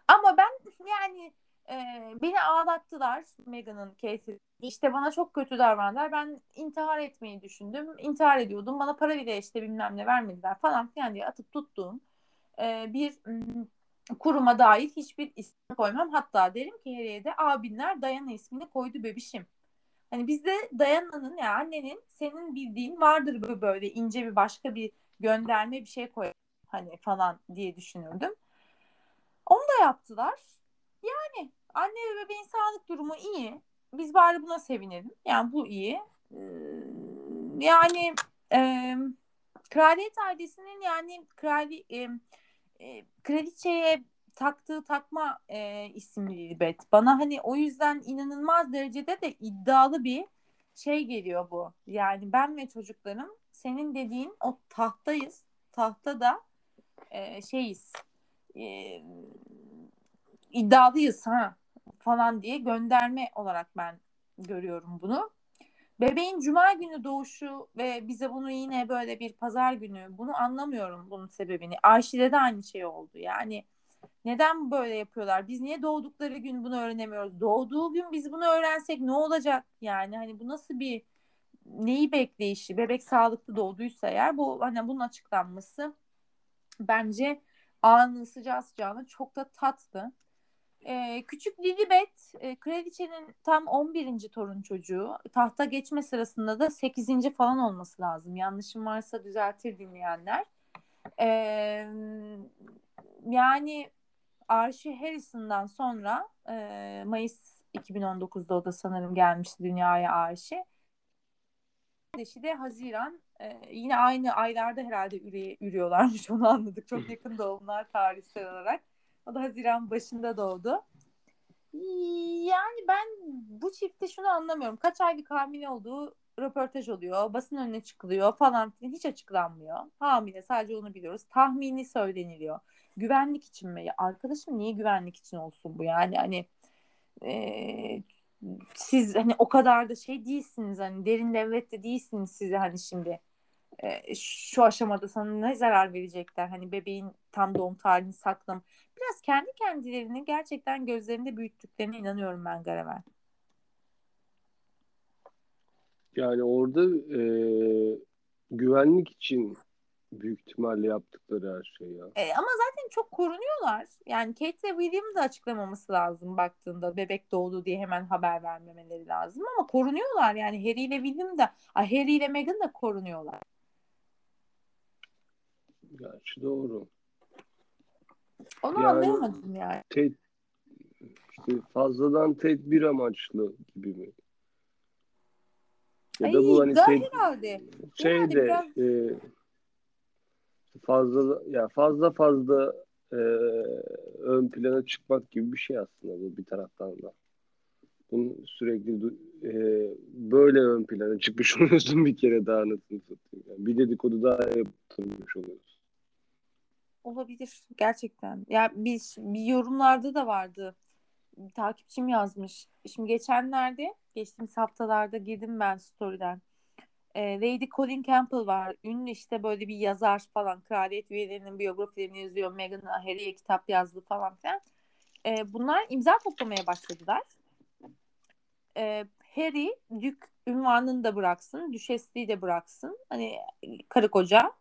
S1: Ama ben yani e, beni ağlattılar Meghan'ın Kate'i. İşte bana çok kötü davrandılar. Ben intihar etmeyi düşündüm. İntihar ediyordum. Bana para bile işte bilmem ne vermediler falan filan diye atıp tuttuğum e, bir kuruma dair hiçbir isim koymam. Hatta derim ki Harry'e de abinler Dayana ismini koydu bebişim. Hani bizde Dayana'nın ya annenin senin bildiğin vardır böyle ince bir başka bir gönderme bir şey koy hani falan diye düşünürdüm. Onu da yaptılar. Yani anne ve bebeğin sağlık durumu iyi. Biz bari buna sevinelim. Yani bu iyi. Ee, yani e, kraliyet ailesinin yani krali e, kraliçeye taktığı takma e, isimli Lilibet. Bana hani o yüzden inanılmaz derecede de iddialı bir şey geliyor bu. Yani ben ve çocuklarım senin dediğin o tahtayız. Tahta da e, şeyiz. E, iddialıyız ha falan diye gönderme olarak ben görüyorum bunu. Bebeğin cuma günü doğuşu ve bize bunu yine böyle bir pazar günü bunu anlamıyorum bunun sebebini. Ayşe'de de aynı şey oldu. Yani neden böyle yapıyorlar? Biz niye doğdukları gün bunu öğrenemiyoruz? Doğduğu gün biz bunu öğrensek ne olacak? Yani hani bu nasıl bir neyi bekleyişi? Bebek sağlıklı doğduysa eğer bu hani bunun açıklanması bence anın sıcağı sıcağına çok da tatlı. Ee, küçük Lilibet e, kraliçenin tam 11. torun çocuğu. Tahta geçme sırasında da 8. falan olması lazım. Yanlışım varsa düzeltir dinleyenler. Ee, yani Archie Harrison'dan sonra e, Mayıs 2019'da o da sanırım gelmişti dünyaya Archie. Kardeşi de Haziran e, yine aynı aylarda herhalde üre, ürüyorlarmış onu anladık. Çok yakın doğumlar tarihsel olarak. O da Haziran başında doğdu. Yani ben bu çifte şunu anlamıyorum. Kaç aylık hamile olduğu röportaj oluyor. Basın önüne çıkılıyor falan filan. Hiç açıklanmıyor. Hamile sadece onu biliyoruz. Tahmini söyleniliyor. Güvenlik için mi? Ya arkadaşım niye güvenlik için olsun bu yani? Hani e, siz hani o kadar da şey değilsiniz hani derin devlette değilsiniz size hani şimdi e, şu aşamada sana ne zarar verecekler hani bebeğin tam doğum tarihini saklam biraz kendi kendilerini gerçekten gözlerinde büyüttüklerine inanıyorum ben Garavel.
S2: Yani orada e, güvenlik için büyük ihtimalle yaptıkları her şey ya.
S1: E, ama zaten çok korunuyorlar. Yani Kate ve William da açıklamaması lazım baktığında bebek doğdu diye hemen haber vermemeleri lazım ama korunuyorlar. Yani Harry ile William da Harry ile Meghan da korunuyorlar.
S2: Gerçi doğru.
S1: Onu yani, anlayamadım yani.
S2: Ted, işte fazladan tedbir amaçlı gibi mi?
S1: Ya Ay, da bu hani ted, herhalde.
S2: Şey de biraz... e, fazla ya fazla fazla e, ön plana çıkmak gibi bir şey aslında bu bir taraftan da. Bunu sürekli e, böyle ön plana çıkmış oluyorsun bir kere daha nasıl satayım. Yani bir dedikodu daha yaptırmış oluyorsun.
S1: Olabilir gerçekten. Ya biz bir yorumlarda da vardı. Bir takipçim yazmış. Şimdi geçenlerde, geçtiğimiz haftalarda girdim ben story'den. Ee, Lady Colin Campbell var. Ünlü işte böyle bir yazar falan. Kraliyet üyelerinin biyografilerini yazıyor. Meghan Harry'e kitap yazdı falan filan. Ee, bunlar imza toplamaya başladılar. Ee, Harry Dük ünvanını da bıraksın. Düşesliği de bıraksın. Hani karı koca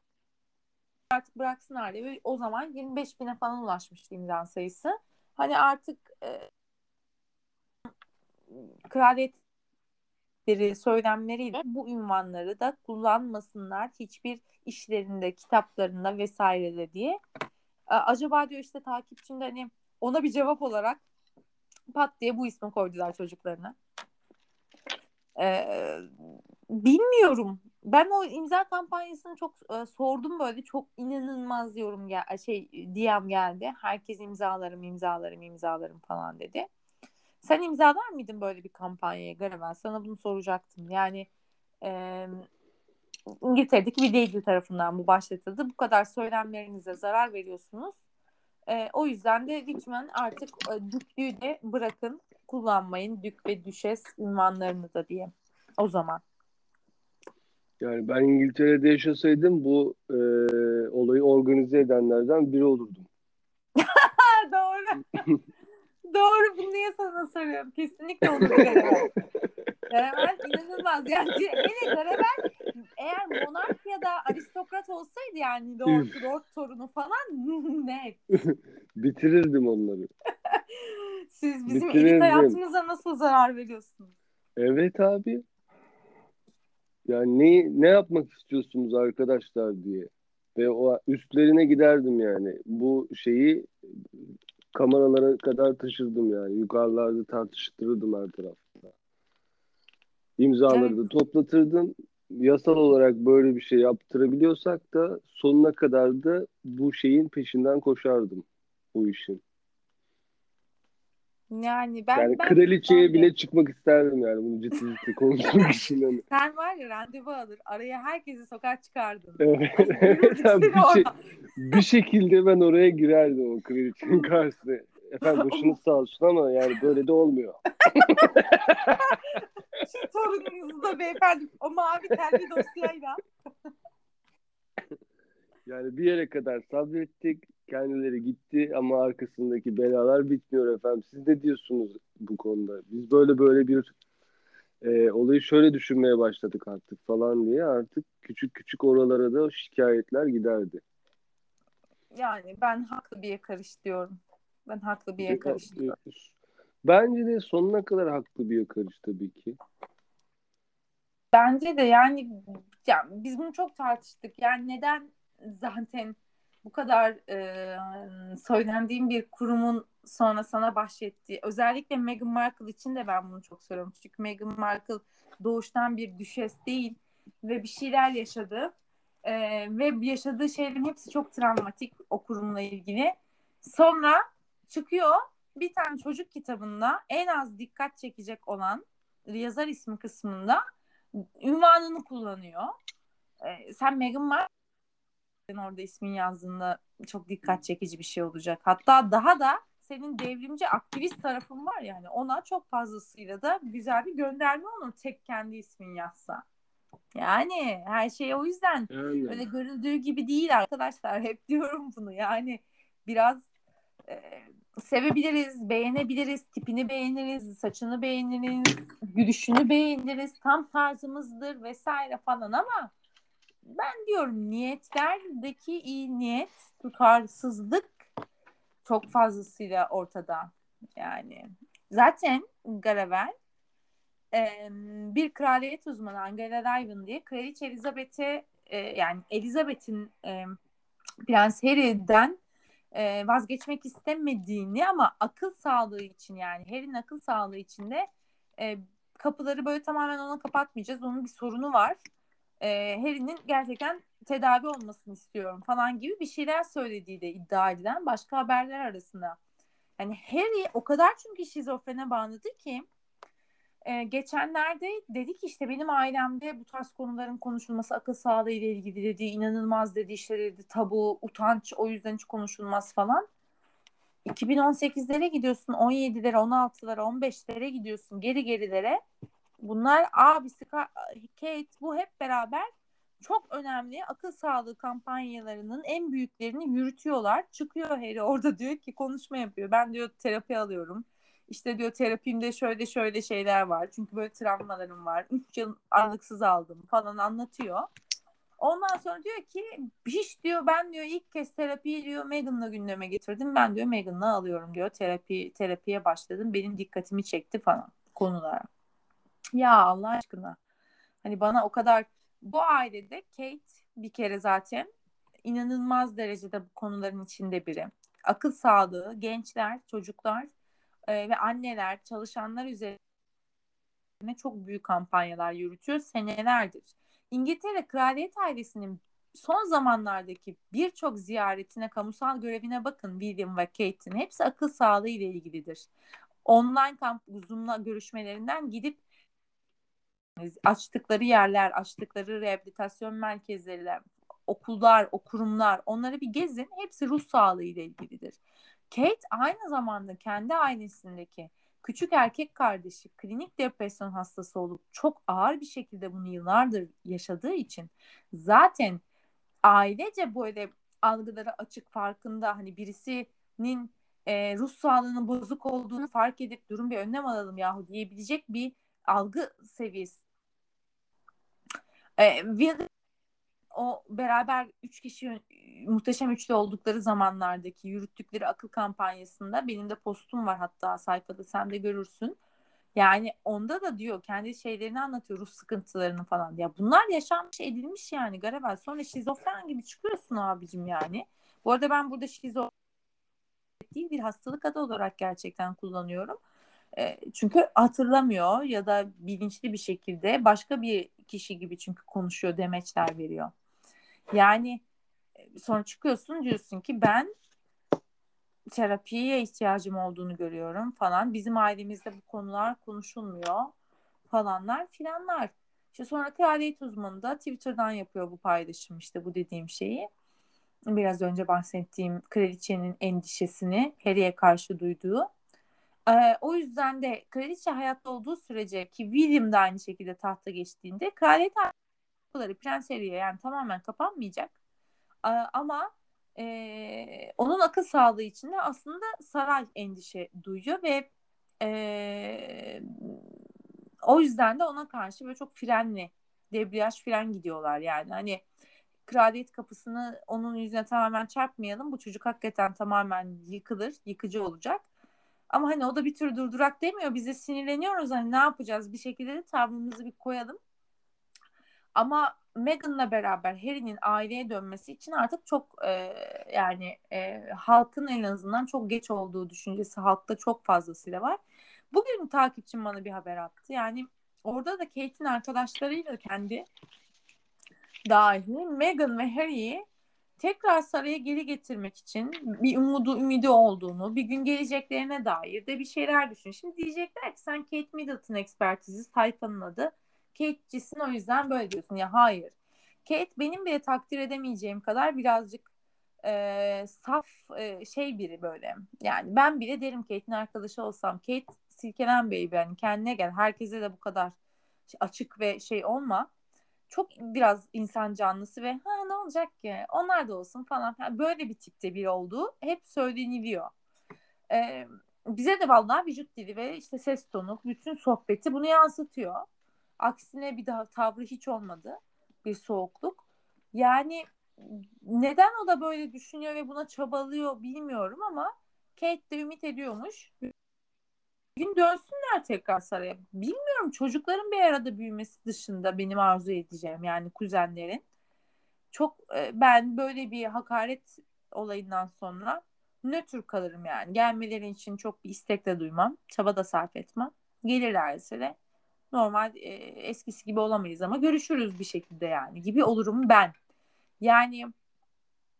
S1: artık bıraksınlar diye. Ve o zaman 25 bine falan ulaşmıştı imza sayısı. Hani artık e, kraliyetleri söylemleriyle bu ünvanları da kullanmasınlar hiçbir işlerinde, kitaplarında vesairede diye. E, acaba diyor işte takipçinde hani ona bir cevap olarak pat diye bu ismi koydular çocuklarına. Ee, bilmiyorum. Ben o imza kampanyasını çok e, sordum böyle çok inanılmaz yorum gel şey DM geldi. Herkes imzalarım imzalarım imzalarım falan dedi. Sen imzalar mıydın böyle bir kampanyaya Garavel? Sana bunu soracaktım. Yani e, İngiltere'deki bir Daily tarafından bu başlatıldı. Bu kadar söylemlerinize zarar veriyorsunuz. E, o yüzden de lütfen artık e, düklüğü de bırakın kullanmayın dük ve düşes ünvanlarını da diye o zaman.
S2: Yani ben İngiltere'de yaşasaydım bu e, olayı organize edenlerden biri olurdum.
S1: Doğru. Doğru bunu niye sana soruyorum? Kesinlikle olur. Garavel inanılmaz. Yani hele Garavel eğer monarkiyada aristokrat olsaydı yani Lord, Lord torunu falan net.
S2: Bitirirdim onları.
S1: Siz bizim Bitirirdim. elit hayatımıza nasıl zarar veriyorsunuz?
S2: Evet abi. Yani ne, ne yapmak istiyorsunuz arkadaşlar diye. Ve o üstlerine giderdim yani. Bu şeyi kameralara kadar taşırdım yani. Yukarılarda tartıştırırdım her tarafta. İmzaları da toplatırdım. Yasal olarak böyle bir şey yaptırabiliyorsak da sonuna kadar da bu şeyin peşinden koşardım bu işin.
S1: Yani ben
S2: yani
S1: ben,
S2: kraliçeye ben bile çıkmak isterdim yani bunu ciddi ciddi konuşmak için. Hani.
S1: Sen var ya randevu alır araya herkesi sokar çıkardın.
S2: Evet. bir, şey, bir şekilde ben oraya girerdim o kraliçenin karşısına. Efendim başınız sağ olsun ama yani böyle de olmuyor.
S1: Şu torununuzu da beyefendi o mavi telli dosyayla.
S2: yani bir yere kadar sabrettik. Kendileri gitti ama arkasındaki belalar bitmiyor efendim. Siz ne diyorsunuz bu konuda? Biz böyle böyle bir e, olayı şöyle düşünmeye başladık artık falan diye artık küçük küçük oralara da şikayetler giderdi.
S1: Yani ben haklı bir yakarış diyorum. Ben haklı bir yakarış diyorum.
S2: Bence de sonuna kadar haklı bir yakarış tabii ki.
S1: Bence de yani ya biz bunu çok tartıştık. Yani neden zaten bu kadar e, söylendiğim bir kurumun sonra sana bahşettiği özellikle Meghan Markle için de ben bunu çok soruyorum. Çünkü Meghan Markle doğuştan bir düşes değil ve bir şeyler yaşadı. E, ve yaşadığı şeylerin hepsi çok travmatik o kurumla ilgili. Sonra çıkıyor bir tane çocuk kitabında en az dikkat çekecek olan yazar ismi kısmında ünvanını kullanıyor. E, sen Meghan Markle orada ismin yazdığında çok dikkat çekici bir şey olacak. Hatta daha da senin devrimci aktivist tarafın var yani ona çok fazlasıyla da güzel bir gönderme olur tek kendi ismin yazsa. Yani her şey o yüzden Öyle. öyle görüldüğü gibi değil arkadaşlar. Hep diyorum bunu yani biraz e, sevebiliriz, beğenebiliriz, tipini beğeniriz, saçını beğeniriz, gülüşünü beğeniriz, tam tarzımızdır vesaire falan ama ben diyorum niyetlerdeki iyi niyet, tutarsızlık çok fazlasıyla ortada. Yani zaten Garavel bir kraliyet uzmanı Angela Ryven diye Kraliçe Elizabeth'e yani Elizabeth'in Prens Harry'den vazgeçmek istemediğini ama akıl sağlığı için yani Harry'nin akıl sağlığı için de kapıları böyle tamamen ona kapatmayacağız. Onun bir sorunu var e, Harry'nin gerçekten tedavi olmasını istiyorum falan gibi bir şeyler söylediği de iddia edilen başka haberler arasında. Yani Harry o kadar çünkü şizofrene bağladı ki e, geçenlerde dedik işte benim ailemde bu tarz konuların konuşulması akıl sağlığı ile ilgili dedi inanılmaz dedi işte dedi tabu utanç o yüzden hiç konuşulmaz falan. 2018'lere gidiyorsun 17'lere 16'lara 15'lere gidiyorsun geri gerilere. Bunlar abisi Kate bu hep beraber çok önemli akıl sağlığı kampanyalarının en büyüklerini yürütüyorlar. Çıkıyor Harry orada diyor ki konuşma yapıyor. Ben diyor terapi alıyorum işte diyor terapimde şöyle şöyle şeyler var. Çünkü böyle travmalarım var. Üç yıl aralıksız aldım falan anlatıyor. Ondan sonra diyor ki hiç diyor ben diyor ilk kez terapiyi diyor Megan'la gündeme getirdim. Ben diyor Megan'la alıyorum diyor. Terapi terapiye başladım. Benim dikkatimi çekti falan konulara. Ya Allah aşkına. Hani bana o kadar bu ailede Kate bir kere zaten inanılmaz derecede bu konuların içinde biri. Akıl sağlığı, gençler, çocuklar e, ve anneler çalışanlar üzerine çok büyük kampanyalar yürütüyor senelerdir. İngiltere kraliyet ailesinin son zamanlardaki birçok ziyaretine, kamusal görevine bakın William ve Kate'in. Hepsi akıl sağlığı ile ilgilidir. Online kamp Zoom'la görüşmelerinden gidip açtıkları yerler, açtıkları rehabilitasyon merkezleri, okullar, o kurumlar onları bir gezin. Hepsi ruh sağlığı ile ilgilidir. Kate aynı zamanda kendi ailesindeki küçük erkek kardeşi klinik depresyon hastası olup çok ağır bir şekilde bunu yıllardır yaşadığı için zaten ailece böyle algıları açık farkında hani birisinin e, ruh sağlığının bozuk olduğunu fark edip durum bir önlem alalım yahu diyebilecek bir algı seviyesi. E, o beraber üç kişi muhteşem üçlü oldukları zamanlardaki yürüttükleri akıl kampanyasında benim de postum var hatta sayfada sen de görürsün. Yani onda da diyor kendi şeylerini anlatıyor ruh sıkıntılarını falan. Ya bunlar yaşanmış edilmiş yani Garavel. Sonra şizofren gibi çıkıyorsun abicim yani. Bu arada ben burada şizofren değil bir hastalık adı olarak gerçekten kullanıyorum. Çünkü hatırlamıyor ya da bilinçli bir şekilde başka bir kişi gibi çünkü konuşuyor demeçler veriyor. Yani sonra çıkıyorsun diyorsun ki ben terapiye ihtiyacım olduğunu görüyorum falan. Bizim ailemizde bu konular konuşulmuyor falanlar filanlar. İşte sonra kraliyet uzmanı da Twitter'dan yapıyor bu paylaşım işte bu dediğim şeyi. Biraz önce bahsettiğim kraliçenin endişesini Harry'e karşı duyduğu. Ee, o yüzden de kraliçe hayatta olduğu sürece ki William da aynı şekilde tahta geçtiğinde kraliyet kapıları Prens Harry'e yani tamamen kapanmayacak. Ee, ama e, onun akıl sağlığı için de aslında saray endişe duyuyor ve e, o yüzden de ona karşı böyle çok frenli debriyaj fren gidiyorlar yani hani kraliyet kapısını onun yüzüne tamamen çarpmayalım bu çocuk hakikaten tamamen yıkılır yıkıcı olacak ama hani o da bir tür durdurak demiyor bize sinirleniyoruz hani ne yapacağız bir şekilde de tavrımızı bir koyalım ama Meghan'la beraber Harry'nin aileye dönmesi için artık çok e, yani e, halkın en azından çok geç olduğu düşüncesi halkta çok fazlasıyla var. Bugün takipçim bana bir haber attı. Yani orada da Kate'in arkadaşlarıyla kendi dahil Meghan ve Harry'i tekrar saraya geri getirmek için bir umudu ümidi olduğunu, bir gün geleceklerine dair de bir şeyler düşün. Şimdi diyecekler ki sen Kate Middleton ekspertizi sayfanın adı Kate'cisin o yüzden böyle diyorsun. Ya hayır. Kate benim bile takdir edemeyeceğim kadar birazcık e, saf e, şey biri böyle. Yani ben bile derim Kate'in arkadaşı olsam Kate silkelen baby yani kendine gel. Herkese de bu kadar açık ve şey olma. Çok biraz insan canlısı ve ha ne olacak ki onlar da olsun falan. Böyle bir tipte biri olduğu hep söyleniliyor. Ee, bize de vallahi vücut dili ve işte ses tonu bütün sohbeti bunu yansıtıyor. Aksine bir daha tavrı hiç olmadı. Bir soğukluk. Yani neden o da böyle düşünüyor ve buna çabalıyor bilmiyorum ama Kate de ümit ediyormuş. Gün dönsünler tekrar saraya. Bilmiyorum çocukların bir arada büyümesi dışında benim arzu edeceğim yani kuzenlerin. Çok e, ben böyle bir hakaret olayından sonra nötr kalırım yani. Gelmeleri için çok bir istek de duymam. Çaba da sarf etmem. Gelirlerse de normal e, eskisi gibi olamayız ama görüşürüz bir şekilde yani gibi olurum ben. Yani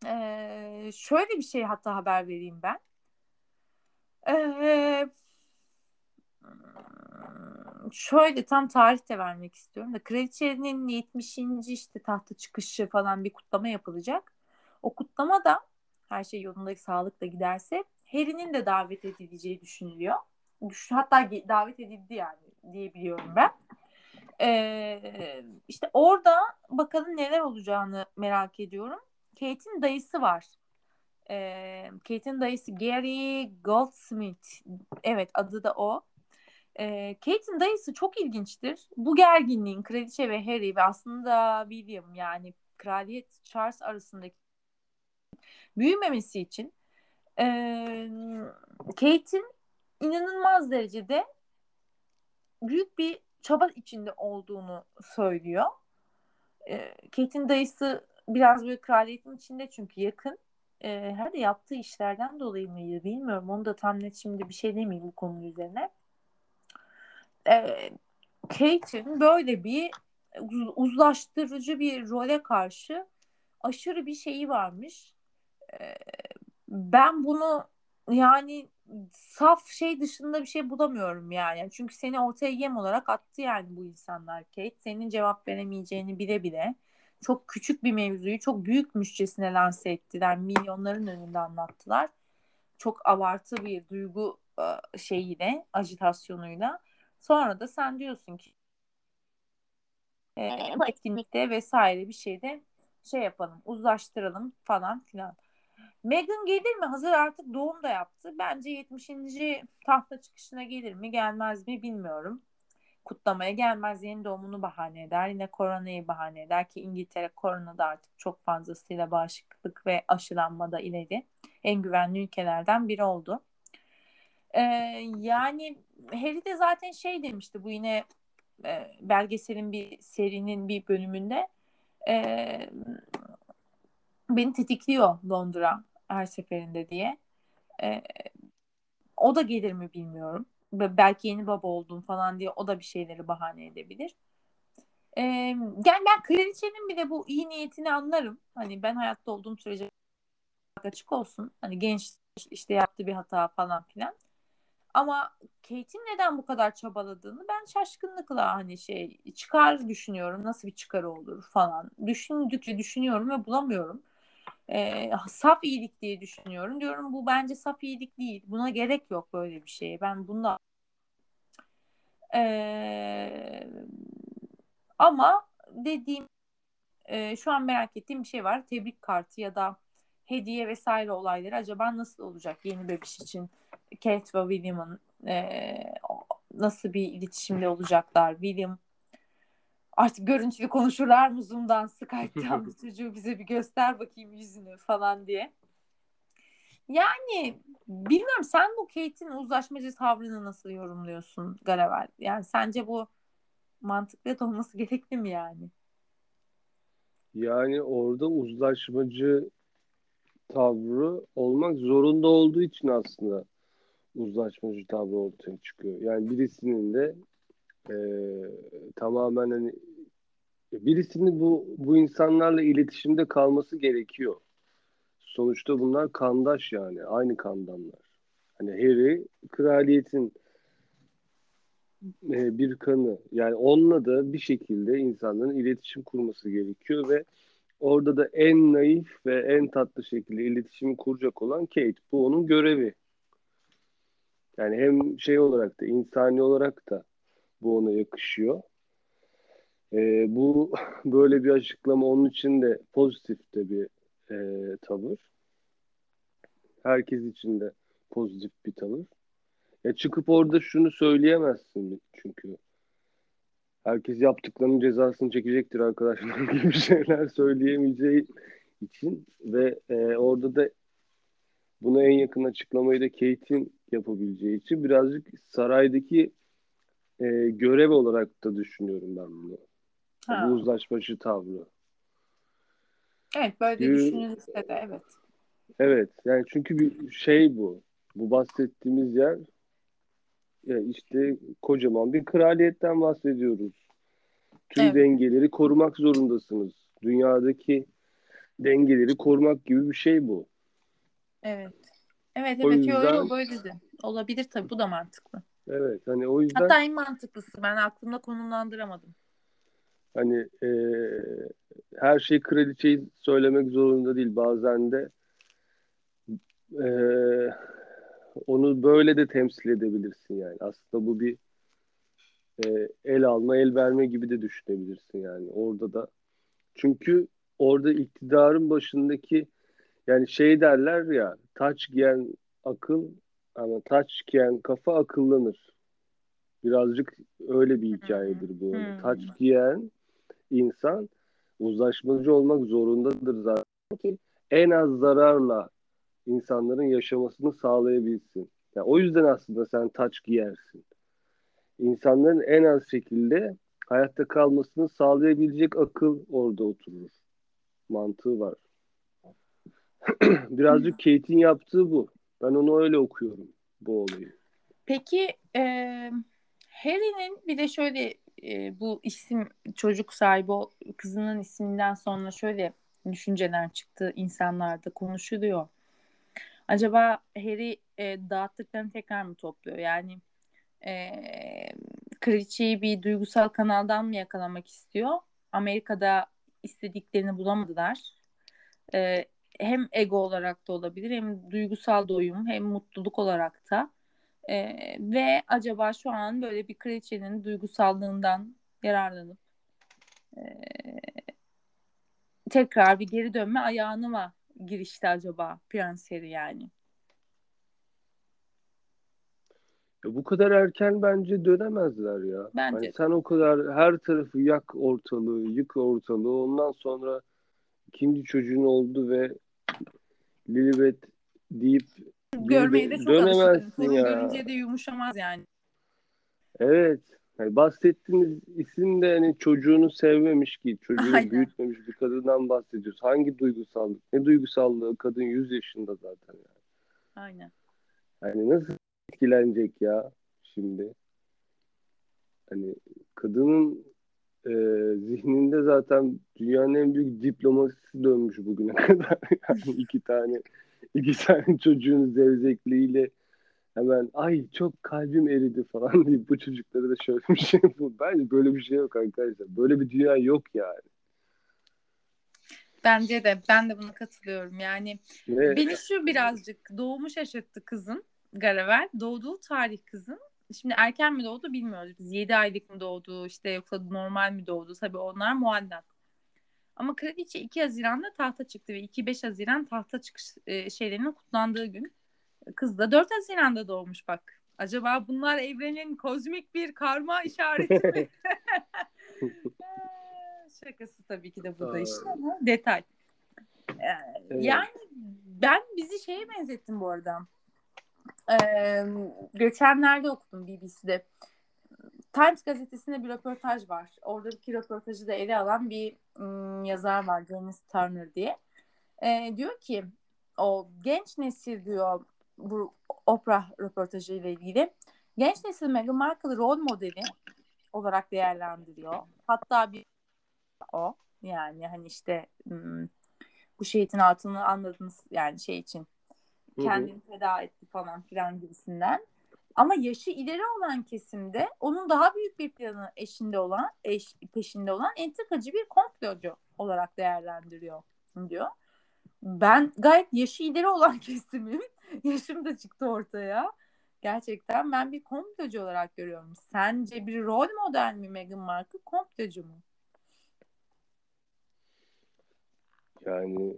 S1: e, şöyle bir şey hatta haber vereyim ben. E, şöyle tam tarih de vermek istiyorum da kraliçenin 70. işte tahta çıkışı falan bir kutlama yapılacak. O kutlama da her şey yolundaki sağlıkla giderse Harry'nin de davet edileceği düşünülüyor. Hatta davet edildi yani diyebiliyorum ben. Ee, işte orada bakalım neler olacağını merak ediyorum. Kate'in dayısı var. Ee, Kate'in dayısı Gary Goldsmith. Evet adı da o. Ee, Kate'in dayısı çok ilginçtir. Bu gerginliğin kraliçe ve Harry ve aslında William yani kraliyet Charles arasındaki büyümemesi için e, Kate'in inanılmaz derecede büyük bir çaba içinde olduğunu söylüyor. E, Kate'in dayısı biraz böyle kraliyetin içinde çünkü yakın. E, her de yaptığı işlerden dolayı mıydı bilmiyorum. Onu da tam net şimdi bir şey demeyeyim bu konu üzerine. E, Kate'in böyle bir uzlaştırıcı bir role karşı aşırı bir şeyi varmış. E, ben bunu yani saf şey dışında bir şey bulamıyorum yani. Çünkü seni ortaya yem olarak attı yani bu insanlar Kate. Senin cevap veremeyeceğini bile bile çok küçük bir mevzuyu çok büyükmüşçesine lanse ettiler. Milyonların önünde anlattılar. Çok abartı bir duygu e, şeyiyle, ajitasyonuyla. Sonra da sen diyorsun ki e, bu etkinlikte vesaire bir şeyde şey yapalım, uzlaştıralım falan filan. Meghan gelir mi? Hazır artık doğum da yaptı. Bence 70. tahta çıkışına gelir mi gelmez mi bilmiyorum. Kutlamaya gelmez yeni doğumunu bahane eder. Yine koronayı bahane eder ki İngiltere koronada artık çok fazlasıyla bağışıklık ve aşılanmada ileri. En güvenli ülkelerden biri oldu. Ee, yani Harry de zaten şey demişti bu yine e, belgeselin bir serinin bir bölümünde e, beni tetikliyor Londra her seferinde diye. E, o da gelir mi bilmiyorum. Belki yeni baba oldum falan diye o da bir şeyleri bahane edebilir. E, yani ben kraliçenin bile bu iyi niyetini anlarım. Hani ben hayatta olduğum sürece açık olsun. Hani genç işte yaptığı bir hata falan filan. Ama Kate'in neden bu kadar çabaladığını ben şaşkınlıkla hani şey çıkar düşünüyorum. Nasıl bir çıkarı olur falan. Düşündükçe düşünüyorum ve bulamıyorum e, saf iyilik diye düşünüyorum. Diyorum bu bence saf iyilik değil. Buna gerek yok böyle bir şeye. Ben bunda e, ama dediğim e, şu an merak ettiğim bir şey var. Tebrik kartı ya da hediye vesaire olayları acaba nasıl olacak yeni bebiş için Kate ve William'ın e, nasıl bir iletişimde olacaklar? William artık görüntülü konuşurlar mı Zoom'dan, Skype'tan bir çocuğu bize bir göster bakayım yüzünü falan diye. Yani bilmiyorum sen bu Kate'in uzlaşmacı tavrını nasıl yorumluyorsun Garavel? Yani sence bu mantıklı olması gerekli mi yani?
S2: Yani orada uzlaşmacı tavrı olmak zorunda olduğu için aslında uzlaşmacı tavrı ortaya çıkıyor. Yani birisinin de e, tamamen hani birisinin bu bu insanlarla iletişimde kalması gerekiyor. Sonuçta bunlar kandaş yani. Aynı kandanlar. Hani Harry kraliyetin e, bir kanı. Yani onunla da bir şekilde insanların iletişim kurması gerekiyor ve orada da en naif ve en tatlı şekilde iletişimi kuracak olan Kate. Bu onun görevi. Yani hem şey olarak da insani olarak da bu ona yakışıyor. E, bu böyle bir açıklama onun için de pozitif de bir e, tavır. Herkes için de pozitif bir tavır. Ya çıkıp orada şunu söyleyemezsin çünkü. Herkes yaptıklarının cezasını çekecektir arkadaşlar gibi şeyler söyleyemeyeceği için ve e, orada da buna en yakın açıklamayı da Kate'in yapabileceği için birazcık saraydaki e, görev olarak da düşünüyorum ben bunu. Ha. Bu uzlaşmacı tavrı.
S1: Evet böyle çünkü, düşünülürse de evet.
S2: Evet yani çünkü bir şey bu. Bu bahsettiğimiz yer ya işte kocaman bir kraliyetten bahsediyoruz. Tüm evet. dengeleri korumak zorundasınız. Dünyadaki dengeleri korumak gibi bir şey bu.
S1: Evet. Evet evet o yüzden... yo, yo, böyle de. Olabilir tabii bu da mantıklı.
S2: Evet hani o yüzden
S1: Hatta en mantıklısı ben aklımda konumlandıramadım.
S2: hani e, her şey kraliçeyi söylemek zorunda değil. Bazen de e, onu böyle de temsil edebilirsin yani. Aslında bu bir e, el alma, el verme gibi de düşünebilirsin yani. Orada da çünkü orada iktidarın başındaki yani şey derler ya taç giyen akıl ama taç giyen kafa akıllanır. Birazcık öyle bir hikayedir bu.
S1: Hmm.
S2: Taç giyen insan uzlaşmacı olmak zorundadır zaten ki en az zararla insanların yaşamasını sağlayabilsin. Yani o yüzden aslında sen taç giyersin. İnsanların en az şekilde hayatta kalmasını sağlayabilecek akıl orada oturur. Mantığı var. Birazcık Kate'in yaptığı bu. Ben onu öyle okuyorum bu olayı.
S1: Peki e, Harry'nin bir de şöyle e, bu isim çocuk sahibi o kızının isminden sonra şöyle düşünceler çıktı insanlarda konuşuluyor. Acaba Harry e, dağıttıklarını tekrar mı topluyor? Yani e, kraliçeyi bir duygusal kanaldan mı yakalamak istiyor? Amerika'da istediklerini bulamadılar. E, hem ego olarak da olabilir hem duygusal doyum hem mutluluk olarak da. E, ve acaba şu an böyle bir kraliçenin duygusallığından yararlanıp e, tekrar bir geri dönme ayağını mı girişti acaba Prens Harry yani?
S2: Ya bu kadar erken bence dönemezler ya.
S1: Bence
S2: Hani sen o kadar her tarafı yak ortalığı, yık ortalığı. Ondan sonra ikinci çocuğun oldu ve Lilibet deyip
S1: Görmeye de çok
S2: dönemezsin ya.
S1: görünce de yumuşamaz yani.
S2: Evet. Hani bahsettiğiniz isim de hani çocuğunu sevmemiş ki, çocuğunu
S1: Aynen.
S2: büyütmemiş bir kadından bahsediyoruz. Hangi duygusallık? Ne duygusallığı? Kadın 100 yaşında zaten. Yani.
S1: Aynen.
S2: Hani nasıl etkilenecek ya şimdi? Hani kadının e, zihninde zaten dünyanın en büyük diplomasisi dönmüş bugüne kadar. Yani iki tane iki tane çocuğun zevzekliğiyle hemen ay çok kalbim eridi falan deyip bu çocuklara da şöyle bir şey bu. Bence böyle bir şey yok arkadaşlar. Böyle bir dünya yok yani.
S1: Bence de ben de buna katılıyorum. Yani
S2: Ve
S1: beni şu birazcık doğumu şaşırttı kızın Garavel. Doğduğu tarih kızın. Şimdi erken mi doğdu bilmiyoruz. Biz 7 aylık mı doğdu işte yoksa normal mi doğdu? Tabii onlar muallak. Ama kraliçe 2 Haziran'da tahta çıktı ve 2-5 Haziran tahta çıkış e, şeylerinin kutlandığı gün. Kız da 4 Haziran'da doğmuş bak. Acaba bunlar evrenin kozmik bir karma işareti mi? Şakası tabii ki de bu da işte ama detay. Ee,
S2: Evet.
S1: Yani ben bizi şeye benzettim bu arada. Ee, geçenlerde okudum BBC'de. Times gazetesinde bir röportaj var. Oradaki röportajı da ele alan bir ım, yazar var. Janice Turner diye. Ee, diyor ki o genç nesil diyor bu Oprah röportajı ile ilgili. Genç nesil Meghan Markle'ı rol modeli olarak değerlendiriyor. Hatta bir o yani hani işte ım, bu şehitin altını anladınız yani şey için. Kendini feda etti falan filan gibisinden. Ama yaşı ileri olan kesimde onun daha büyük bir planı eşinde olan, eş, peşinde olan entrikacı bir komplocu olarak değerlendiriyor diyor. Ben gayet yaşı ileri olan kesimim. Yaşım da çıktı ortaya. Gerçekten ben bir komplocu olarak görüyorum. Sence bir rol model mi Meghan Markle, komplocu mu?
S2: Yani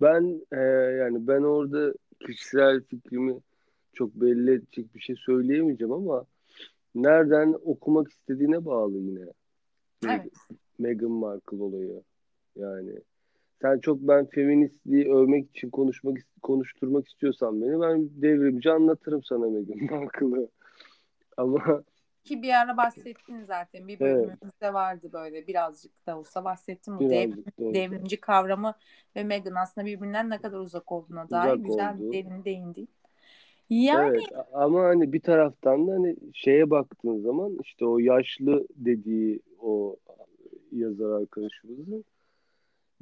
S2: ben e, yani ben orada kişisel fikrimi çok belli edecek bir şey söyleyemeyeceğim ama nereden okumak istediğine bağlı yine.
S1: Evet.
S2: Meghan Markle olayı. Yani sen çok ben feministliği övmek için konuşmak konuşturmak istiyorsan beni ben devrimci anlatırım sana Meghan Markle'ı. Ama
S1: Ki bir ara bahsettin zaten. Bir
S2: Evet.
S1: bölümümüzde vardı böyle birazcık da olsa bahsettim. Bu dev- devrimci kavramı ve Meghan aslında birbirinden ne kadar uzak olduğuna dair
S2: Uzak
S1: güzel bir derin değindi. Yani
S2: Evet ama hani bir taraftan da hani şeye baktığın zaman işte o yaşlı dediği o yazar arkadaşımızın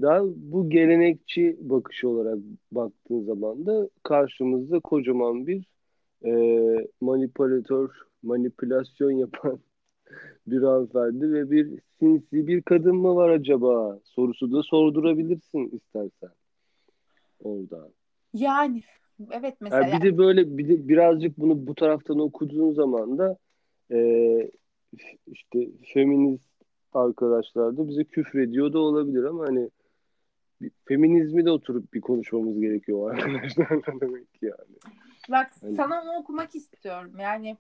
S2: Daha bu gelenekçi bakış olarak baktığın zaman da karşımızda kocaman bir e, manipülatör, manipülasyon yapan bir hanımefendi ve bir sinsi bir kadın mı var acaba? Sorusu da sordurabilirsin istersen orada.
S1: Yani evet mesela.
S2: Yani bir de böyle bir de birazcık bunu bu taraftan okuduğun zaman da e, işte feminist arkadaşlar da bize küfrediyor da olabilir ama hani feminizmi de oturup bir konuşmamız gerekiyor arkadaşlar demek yani.
S1: Bak hani... sana onu okumak istiyorum. Yani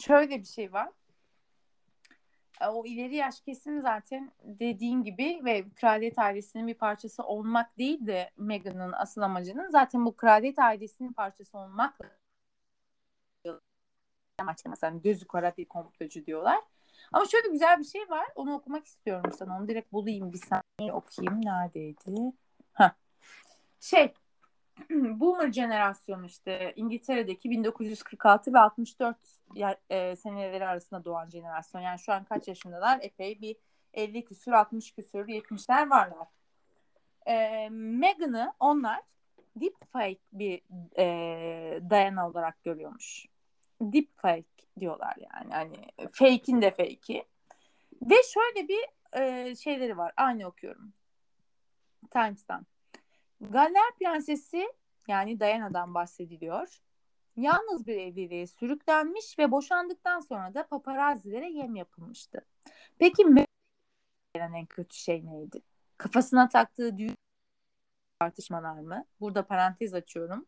S1: şöyle bir şey var. E, o ileri yaş kesim zaten dediğin gibi ve kraliyet ailesinin bir parçası olmak değil de Meghan'ın asıl amacının zaten bu kraliyet ailesinin parçası olmak amaçlı mesela gözü kara bir komplocu diyorlar. Ama şöyle güzel bir şey var. Onu okumak istiyorum sana. Onu direkt bulayım bir saniye okuyayım. Neredeydi? Ha. Şey Boomer jenerasyonu işte İngiltere'deki 1946 ve 64 e, seneleri arasında doğan jenerasyon. Yani şu an kaç yaşındalar? Epey bir 50 küsür, 60 küsür, 70'ler varlar. E, Meghan'ı onlar deepfake bir e, Diana olarak görüyormuş. Deepfake diyorlar yani. Hani fake'in de fake'i. Ve şöyle bir e, şeyleri var. Aynı okuyorum. Times'tan. Galler Prensesi yani Diana'dan bahsediliyor. Yalnız bir evliliğe sürüklenmiş ve boşandıktan sonra da paparazzilere yem yapılmıştı. Peki en kötü şey neydi? Kafasına taktığı düğün tartışmalar mı? Burada parantez açıyorum.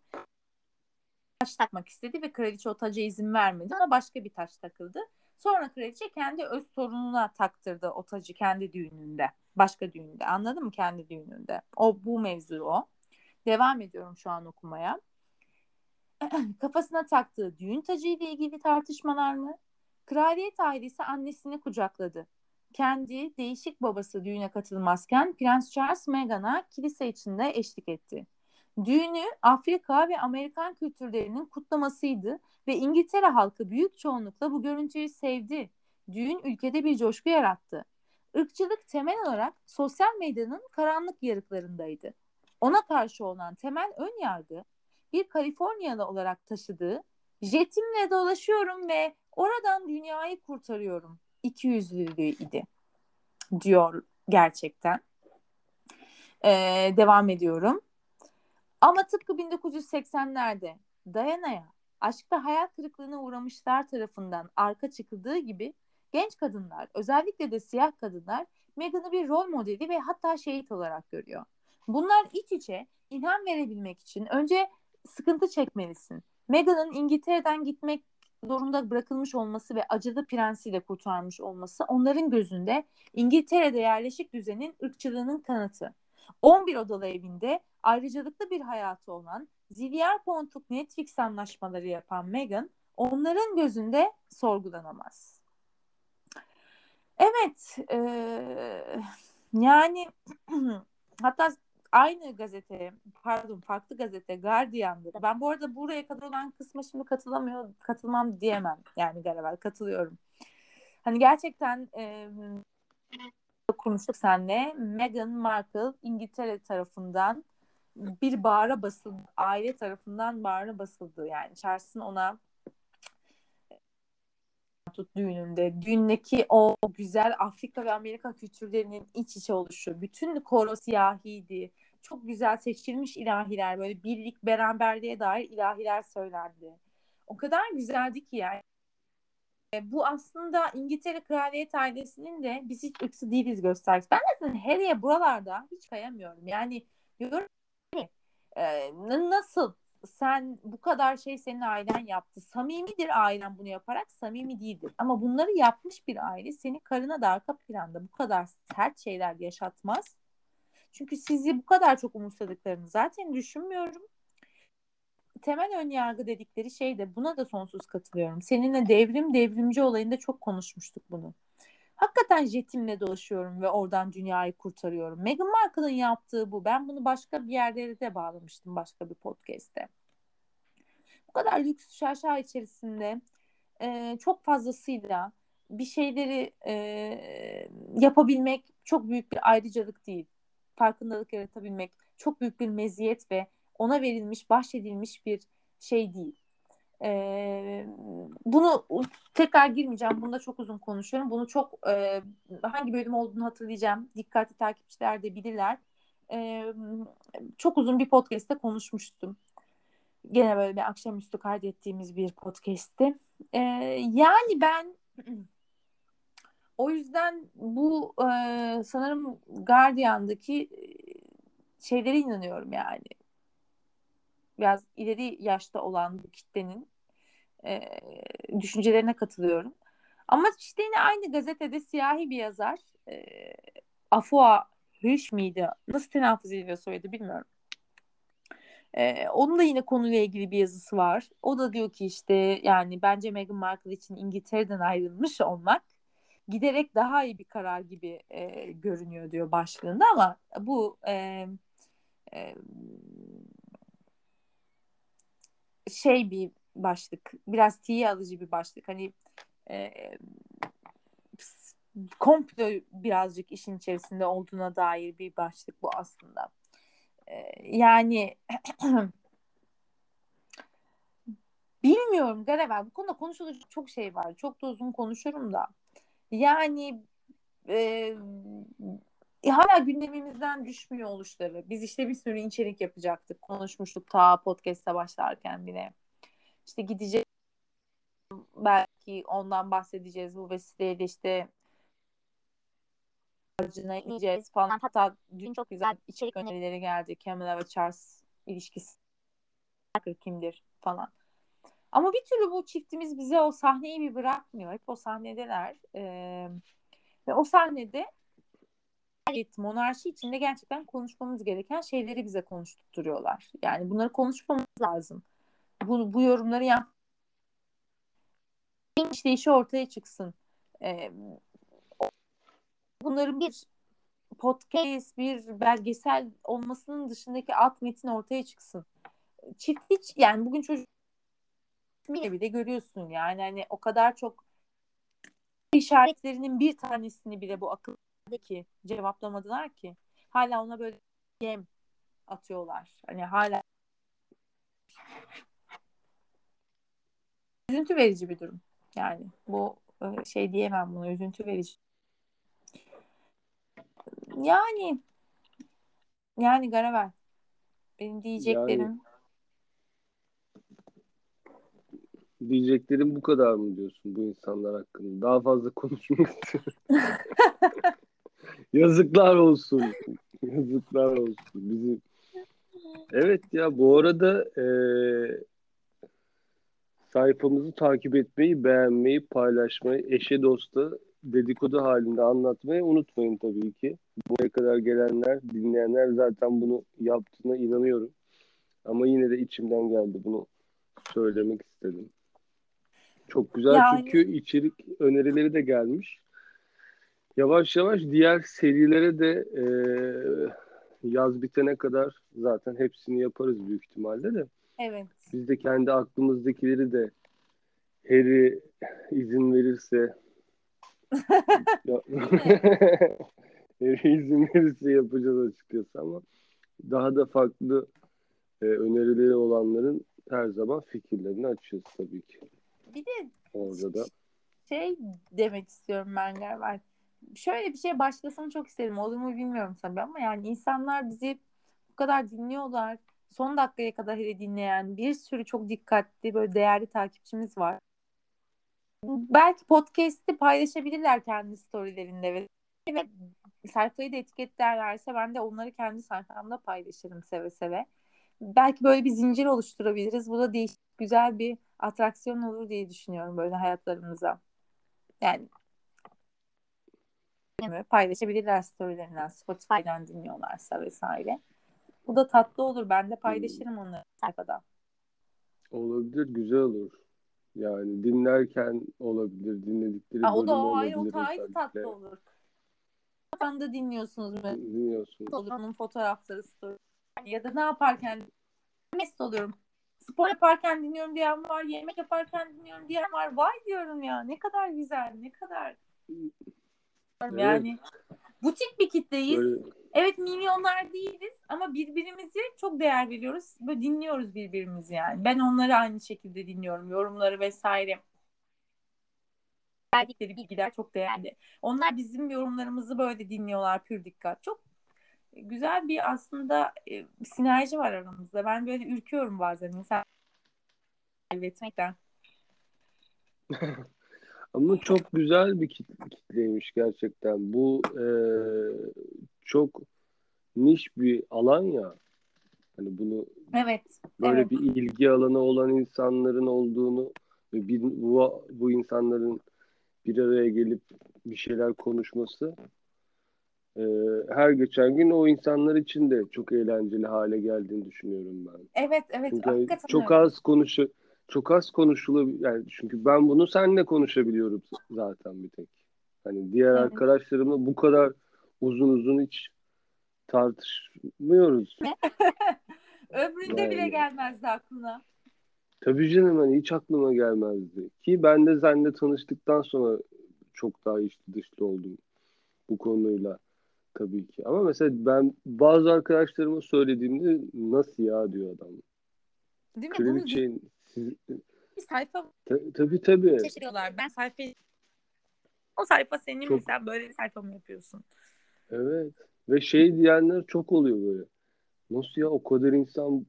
S1: Taş takmak istedi ve kraliçe o taca izin vermedi ama başka bir taş takıldı. Sonra kraliçe kendi öz sorununa taktırdı o tacı kendi düğününde. Başka düğünde. Anladın mı? Kendi düğününde. O bu mevzu o. Devam ediyorum şu an okumaya. Kafasına taktığı düğün tacı ile ilgili tartışmalar mı? Kraliyet ailesi annesini kucakladı. Kendi değişik babası düğüne katılmazken Prens Charles Meghan'a kilise içinde eşlik etti. Düğünü Afrika ve Amerikan kültürlerinin kutlamasıydı ve İngiltere halkı büyük çoğunlukla bu görüntüyü sevdi. Düğün ülkede bir coşku yarattı. Irkçılık temel olarak sosyal medyanın karanlık yarıklarındaydı. Ona karşı olan temel ön yargı bir Kaliforniyalı olarak taşıdığı jetimle dolaşıyorum ve oradan dünyayı kurtarıyorum iki yüzlülüğü idi diyor gerçekten. Ee, devam ediyorum. Ama tıpkı 1980'lerde Diana'ya aşkta hayal kırıklığına uğramışlar tarafından arka çıkıldığı gibi genç kadınlar özellikle de siyah kadınlar Meghan'ı bir rol modeli ve hatta şehit olarak görüyor. Bunlar iç içe ilham verebilmek için önce sıkıntı çekmelisin. Meghan'ın İngiltere'den gitmek zorunda bırakılmış olması ve acılı prensiyle kurtarmış olması onların gözünde İngiltere'de yerleşik düzenin ırkçılığının kanıtı. 11 odalı evinde ayrıcalıklı bir hayatı olan Zilyar Pontuk Netflix anlaşmaları yapan Meghan onların gözünde sorgulanamaz. Evet, e, yani hatta aynı gazete pardon farklı gazete Guardian'da ben bu arada buraya kadar olan kısma şimdi katılamıyor katılmam diyemem. Yani galiba katılıyorum. Hani gerçekten e, konuştuk senle Meghan Markle İngiltere tarafından bir bağıra basıldı aile tarafından bağıra basıldı. Yani Charles'ın ona tut düğününde. Düğündeki o güzel Afrika ve Amerika kültürlerinin iç içe oluşu. Bütün koro siyahiydi. Çok güzel seçilmiş ilahiler böyle birlik beraberliğe dair ilahiler söylendi. O kadar güzeldi ki yani. E, bu aslında İngiltere kraliyet ailesinin de biz hiç ırksı değiliz göstergesi. Ben zaten Harry'e buralarda hiç kayamıyorum. Yani diyorum ki e, nasıl sen bu kadar şey senin ailen yaptı. Samimidir ailen bunu yaparak samimi değildir. Ama bunları yapmış bir aile seni karına da arka planda bu kadar sert şeyler yaşatmaz. Çünkü sizi bu kadar çok umursadıklarını zaten düşünmüyorum. Temel ön yargı dedikleri şey de buna da sonsuz katılıyorum. Seninle devrim devrimci olayında çok konuşmuştuk bunu. Hakikaten jetimle dolaşıyorum ve oradan dünyayı kurtarıyorum. Meghan Markle'ın yaptığı bu. Ben bunu başka bir yerlere de bağlamıştım başka bir podcast'te. Kadar lüks şaşa içerisinde e, çok fazlasıyla bir şeyleri e, yapabilmek çok büyük bir ayrıcalık değil. farkındalık yaratabilmek çok büyük bir meziyet ve ona verilmiş, bahşedilmiş bir şey değil. Ee, bunu tekrar girmeyeceğim. Bunda çok uzun konuşuyorum. Bunu çok e, hangi bölüm olduğunu hatırlayacağım. Dikkatli takipçiler de bilirler. Ee, çok uzun bir podcast'te konuşmuştum. Gene böyle bir akşamüstü kaydettiğimiz bir podcast'ti. Ee, yani ben o yüzden bu e, sanırım Guardian'daki şeylere inanıyorum yani biraz ileri yaşta olan bu kitlenin e, düşüncelerine katılıyorum. Ama işte yine aynı gazetede siyahi bir yazar e, Afua Hüş miydi? Nasıl telaffuz ediliyor soyadı bilmiyorum. Ee, onun da yine konuyla ilgili bir yazısı var. O da diyor ki işte yani bence Meghan Markle için İngiltere'den ayrılmış olmak giderek daha iyi bir karar gibi e, görünüyor diyor başlığında ama bu e, e, şey bir başlık. Biraz tiye alıcı bir başlık. Hani e, komplo birazcık işin içerisinde olduğuna dair bir başlık bu aslında. E, yani bilmiyorum Garevel bu konuda konuşulacak çok şey var. Çok da uzun konuşurum da. Yani e, hala gündemimizden düşmüyor oluşları. Biz işte bir sürü içerik yapacaktık. Konuşmuştuk ta podcast'a başlarken bile. İşte gideceğiz belki ondan bahsedeceğiz bu vesileyle işte harcına ineceğiz falan. Hatta dün çok güzel içerik önerileri geldi. Camilla ve Charles ilişkisi kimdir falan. Ama bir türlü bu çiftimiz bize o sahneyi bir bırakmıyor. Hep o sahnedeler. Ee, ve o sahnede monarşi içinde gerçekten konuşmamız gereken şeyleri bize konuşturuyorlar. Yani bunları konuşmamız lazım. Bu, bu yorumları yap işleyişi ortaya çıksın. Ee, bunların bir podcast, bir belgesel olmasının dışındaki alt metin ortaya çıksın. Çift hiç yani bugün çocuk bile görüyorsun yani hani o kadar çok işaretlerinin bir tanesini bile bu akıldaki cevaplamadılar ki. Hala ona böyle gem atıyorlar. Hani hala üzüntü verici bir durum. Yani bu e, şey diyemem buna üzüntü verici. Yani yani Garavel benim diyeceklerim yani,
S2: diyeceklerim bu kadar mı diyorsun bu insanlar hakkında? Daha fazla konuşmak istiyorum. Yazıklar olsun. Yazıklar olsun. Bizim Evet ya bu arada e, sayfamızı takip etmeyi, beğenmeyi, paylaşmayı, eşe dosta dedikodu halinde anlatmayı unutmayın tabii ki. Buraya kadar gelenler, dinleyenler zaten bunu yaptığına inanıyorum. Ama yine de içimden geldi bunu söylemek istedim. Çok güzel yani... çünkü içerik önerileri de gelmiş. Yavaş yavaş diğer serilere de e, yaz bitene kadar zaten hepsini yaparız büyük ihtimalle de.
S1: Evet.
S2: Biz de kendi aklımızdakileri de Harry izin verirse izin verirse yapacağız açıkçası ama daha da farklı e, önerileri olanların her zaman fikirlerini açıyoruz tabii ki.
S1: Bir de
S2: orada da
S1: şey demek istiyorum ben galiba. Şöyle bir şey başlasam çok isterim. Olur mu bilmiyorum tabii ama yani insanlar bizi bu kadar dinliyorlar son dakikaya kadar hele dinleyen bir sürü çok dikkatli böyle değerli takipçimiz var. Belki podcast'i paylaşabilirler kendi storylerinde ve, ve sayfayı da etiketlerlerse ben de onları kendi sayfamda paylaşırım seve seve. Belki böyle bir zincir oluşturabiliriz. Bu da değişik güzel bir atraksiyon olur diye düşünüyorum böyle hayatlarımıza. Yani paylaşabilirler storylerinden Spotify'dan dinliyorlarsa vesaire. Bu da tatlı olur. Ben de paylaşırım onu sayfada.
S2: Olabilir, güzel olur. Yani dinlerken olabilir, dinledikleri
S1: ha,
S2: o da
S1: o ayrı, o ayrı tatlı olur. Sen de dinliyorsunuz mu?
S2: Dinliyorsunuz.
S1: Olur onun fotoğrafları story. Ya da ne yaparken mest oluyorum. Spor yaparken dinliyorum diyen var, yemek yaparken dinliyorum diyen var. Vay diyorum ya ne kadar güzel, ne kadar. Evet. Yani butik bir kitleyiz. Böyle Evet milyonlar değiliz ama birbirimizi çok değer veriyoruz. Böyle dinliyoruz birbirimizi yani. Ben onları aynı şekilde dinliyorum. Yorumları vesaire. Verdikleri bilgiler çok değerli. Onlar bizim yorumlarımızı böyle dinliyorlar pür dikkat. Çok güzel bir aslında e, sinerji var aramızda. Ben böyle ürküyorum bazen insan kaybetmekten.
S2: Ama çok güzel bir kitleymiş gerçekten. Bu e, çok niş bir alan ya. Hani bunu
S1: evet,
S2: böyle
S1: evet.
S2: bir ilgi alanı olan insanların olduğunu ve bir, bu, bu insanların bir araya gelip bir şeyler konuşması e, her geçen gün o insanlar için de çok eğlenceli hale geldiğini düşünüyorum ben.
S1: Evet, evet.
S2: Çünkü hani
S1: hakikaten
S2: çok
S1: öyle.
S2: az konuşu çok az konuşulabilir yani çünkü ben bunu seninle konuşabiliyorum zaten bir tek. Hani diğer
S1: Evet.
S2: arkadaşlarımla bu kadar uzun uzun hiç tartışmıyoruz.
S1: Ömründe bile
S2: Yani.
S1: gelmezdi aklına.
S2: Tabii canım hani hiç aklıma gelmezdi. Ki ben de seninle tanıştıktan sonra çok daha içli dışlı oldum bu konuyla tabii ki. Ama mesela ben bazı arkadaşlarıma söylediğimde nasıl ya diyor adam.
S1: Değil mi?
S2: Kraliçeyin siz...
S1: bir sayfa
S2: Ta- tabii tabii.
S1: şaşırıyorlar. Ben sayfayı o sayfa senin?
S2: Çok-
S1: Sen böyle bir sayfa mı yapıyorsun?
S2: Evet. Ve şey diyenler çok oluyor böyle. Nasıl ya o kadar insan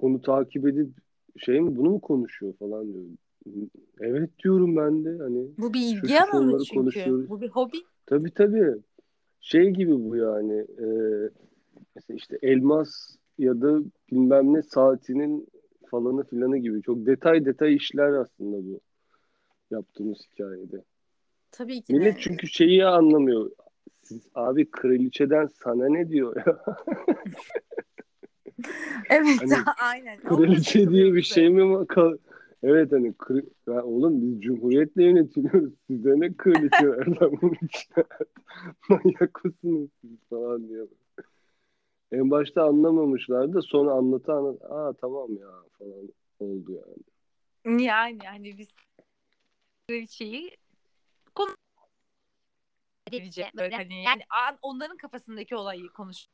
S2: onu takip edip şey mi bunu mu konuşuyor falan diyor. Evet diyorum ben de hani
S1: Bu bir ilgi alanı çünkü.
S2: konuşuyoruz.
S1: Bu bir hobi.
S2: tabii tabii şey gibi bu yani e, mesela işte elmas ya da bilmem ne saatinin falanı filanı gibi çok detay detay işler aslında bu yaptığımız hikayede.
S1: Tabii ki
S2: Millet
S1: de.
S2: çünkü şeyi anlamıyor. Siz abi kraliçeden sana ne diyor ya?
S1: Evet
S2: Hani
S1: aynen.
S2: Kraliçe diye bir şey mi var? Ka- Evet hani kri- ya oğlum biz cumhuriyetle yönetiliyoruz. Size ne kraliçe içine? Manyak mısınız siz falan diyor. En başta anlamamışlar da sonra anlata anlat. Aa tamam ya falan oldu yani.
S1: Yani yani biz kraliçeyi konu edici böyle hani yani an- onların kafasındaki olayı konuş.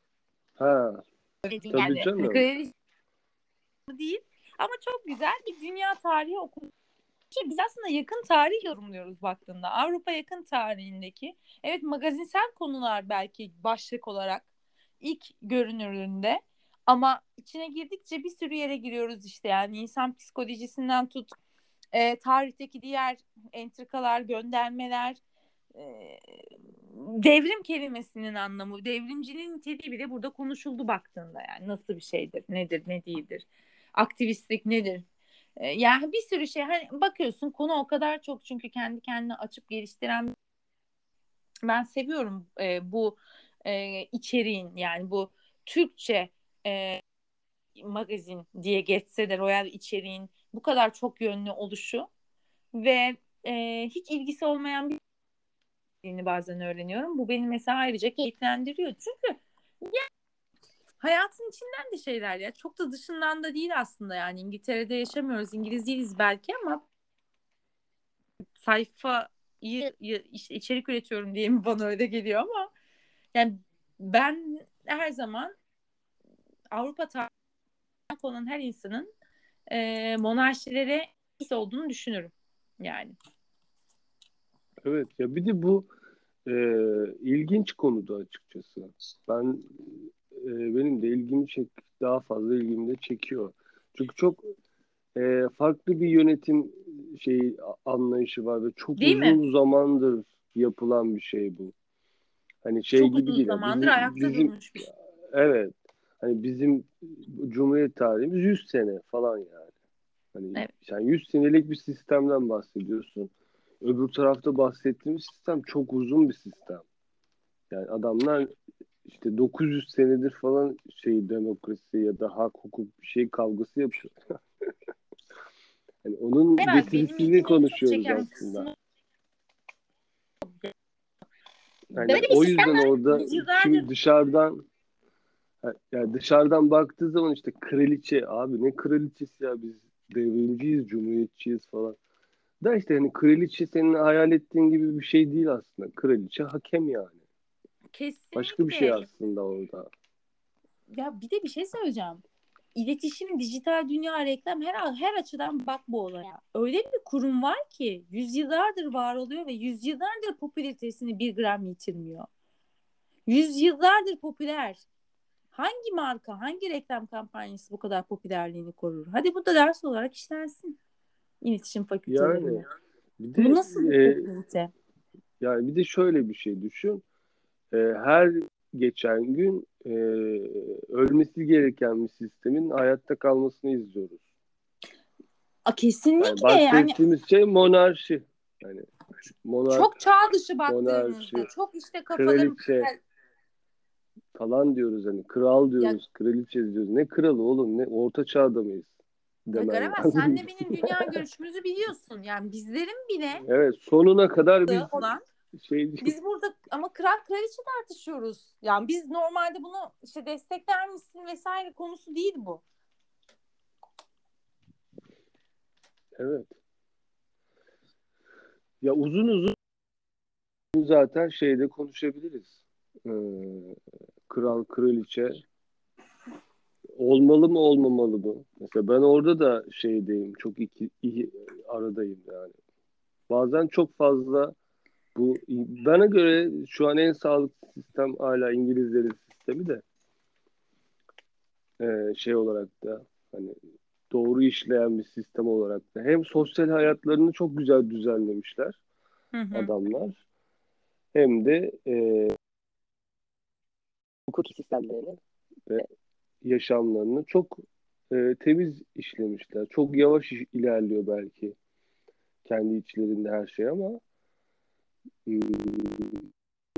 S2: Ha
S1: yani
S2: Tabii canım.
S1: kraliçe değil ama çok güzel bir dünya tarihi okumuş. Ki biz aslında yakın tarih yorumluyoruz baktığında. Avrupa yakın tarihindeki evet magazinsel konular belki başlık olarak ilk görünüründe ama içine girdikçe bir sürü yere giriyoruz işte yani insan psikolojisinden tut e, tarihteki diğer entrikalar, göndermeler devrim kelimesinin anlamı, devrimcinin niteliği bile burada konuşuldu baktığında yani nasıl bir şeydir, nedir, ne değildir, aktivistlik nedir? Yani bir sürü şey hani bakıyorsun konu o kadar çok çünkü kendi kendine açıp geliştiren ben seviyorum e, bu e, içeriğin yani bu Türkçe e, magazin diye geçse de Royal içeriğin bu kadar çok yönlü oluşu ve e, hiç ilgisi olmayan bir dilini bazen öğreniyorum. Bu beni mesela ayrıca keyiflendiriyor. Çünkü ya, hayatın içinden de şeyler ya. Çok da dışından da değil aslında yani. İngiltere'de yaşamıyoruz. İngiliz değiliz belki ama sayfayı işte içerik üretiyorum diye mi bana öyle geliyor ama yani ben her zaman Avrupa tarihi olan her insanın e, monarşilere olduğunu düşünürüm yani.
S2: Evet ya bir de bu e, ilginç konuda açıkçası. Ben e, benim de ilgimi çek daha fazla ilgimi de çekiyor. Çünkü çok e, farklı bir yönetim şey anlayışı var ve çok
S1: Değil
S2: uzun
S1: mi?
S2: zamandır yapılan bir şey bu. Hani şey
S1: Çok
S2: gibi
S1: uzun
S2: değil.
S1: zamandır
S2: Bizim,
S1: ayakta
S2: bizim
S1: durmuş bir şey.
S2: evet. Hani bizim Cumhuriyet tarihimiz 100 sene falan yani. Hani
S1: Evet.
S2: sen 100 senelik bir sistemden bahsediyorsun. Öbür tarafta bahsettiğimiz sistem çok uzun bir sistem. Yani adamlar işte 900 senedir falan şey demokrasi ya da hak hukuk bir şey kavgası yapıyor. yani onun
S1: benim
S2: getirisini konuşuyoruz aslında. Yani
S1: Böyle
S2: o yüzden orada kim dışarıdan yani dışarıdan baktığı zaman işte kraliçe abi ne kraliçesi ya biz devrimciyiz, cumhuriyetçiyiz falan. Da işte hani kraliçe senin hayal ettiğin gibi bir şey değil aslında. Kraliçe hakem yani.
S1: Kesinlikle.
S2: Başka bir şey aslında orada.
S1: Ya bir de bir şey söyleyeceğim. İletişim, dijital dünya, reklam her her açıdan bak bu olaya. Öyle bir kurum var ki yüzyıllardır var oluyor ve yüzyıllardır popülaritesini bir gram yitirmiyor. Yüzyıllardır popüler. Hangi marka, hangi reklam kampanyası bu kadar popülerliğini korur? Hadi bu da ders olarak işlensin. İletişim fakültelerinde.
S2: Yani bir de,
S1: bu nasıl bir
S2: e,
S1: popülarite?
S2: yani bir de şöyle bir şey düşün. E, her geçen gün e, ölmesi gereken bir sistemin hayatta kalmasını izliyoruz.
S1: A, kesinlikle
S2: Yani
S1: yani
S2: bahsettiğimiz şey monarşi. Yani monarşi
S1: çok çağ dışı baktığınızda
S2: monarşi,
S1: çok işte kafaların
S2: kraliçe falan diyoruz hani kral diyoruz, kraliçe diyoruz. Ne kralı oğlum ne orta çağda mıyız?
S1: Garavel
S2: lazım.
S1: sen de benim dünya görüşümüzü biliyorsun. Yani bizlerin bile
S2: Evet sonuna kadar biz
S1: olan
S2: şey
S1: biz burada ama kral kraliçe tartışıyoruz. Yani biz normalde bunu işte destekler misin vesaire konusu değil bu.
S2: Evet. Ya uzun uzun zaten şeyde konuşabiliriz. Ee, kral, kraliçe olmalı mı olmamalı mı? Mesela ben orada da şeydeyim. Çok iki, iyi aradayım yani. Bazen çok fazla bu bana göre şu an en sağlıklı sistem hala İngilizlerin sistemi de ee, şey olarak da hani doğru işleyen bir sistem olarak da hem sosyal hayatlarını çok güzel düzenlemişler
S1: Hı hı.
S2: adamlar hem de e, hukuk sistemlerini ve yaşamlarını çok e, temiz işlemişler. Çok yavaş ilerliyor belki kendi içlerinde her şey ama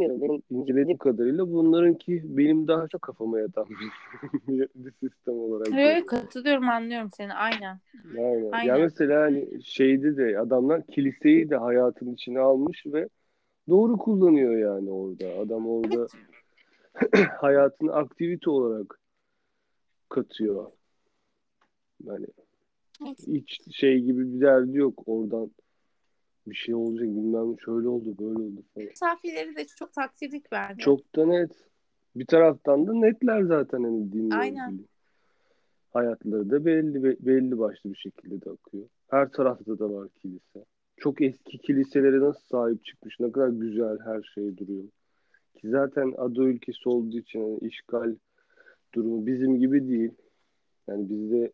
S2: benim incelediğim kadarıyla bunlarınki benim daha çok kafama yatan bir, sistem olarak.
S1: Evet katılıyorum anlıyorum seni aynen.
S2: Aynen.
S1: Aynen.
S2: Ya mesela hani şeyde de adamlar kiliseyi de hayatın içine almış ve doğru kullanıyor yani orada. Adam orada hayatını aktivite olarak katıyor. Yani
S1: Evet.
S2: hiç şey gibi bir derdi yok. Oradan bir şey olacak bilmem şöyle oldu böyle oldu falan.
S1: Misafirleri de çok takdirlik verdi.
S2: Çok da net. Bir taraftan da netler zaten hani dinle
S1: Aynen.
S2: ilgili. Hayatları da belli be- belli başlı bir şekilde de akıyor. Her tarafta da var kilise. Çok eski kiliselere nasıl sahip çıkmış, ne kadar güzel her şey duruyor. Ki zaten ada ülkesi olduğu için hani işgal durumu bizim gibi değil. Yani bizde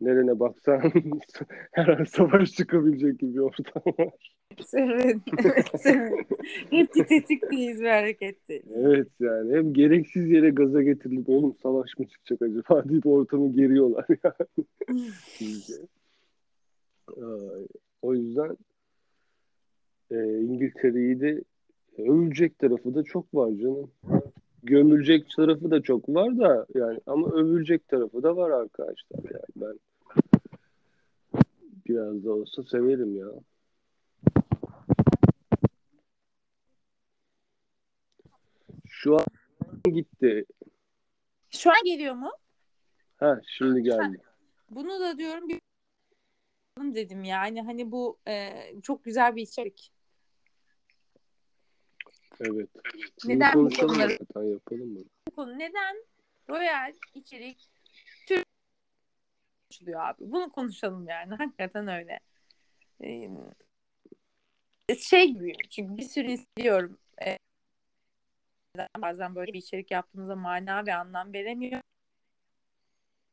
S2: nerene baksan her an savaş çıkabilecek gibi bir ortam var.
S1: Evet, evet, evet. Hep bir tetikteyiz ve hareketteyiz.
S2: Evet yani hem gereksiz yere gaza getirilip oğlum savaş mı çıkacak acaba deyip ortamı geriyorlar yani. Ay, O yüzden e, İngiltere'yi de övülecek tarafı da çok var canım. Gömülecek tarafı da çok var da yani ama övülecek tarafı da var arkadaşlar yani ben biraz da olsa severim ya. Şu an gitti.
S1: Şu an geliyor mu?
S2: Ha şimdi geldi.
S1: Bunu da diyorum bir dedim yani hani bu e, çok güzel bir içerik.
S2: Evet.
S1: Neden bu konuları-
S2: yapalım mı?
S1: Bu konu neden royal içerik Türk konuşuluyor abi? Bunu konuşalım yani. Hakikaten öyle. Ee, şey gibi çünkü bir sürü izliyorum. Ee, bazen böyle bir içerik yaptığımızda mana ve anlam veremiyor.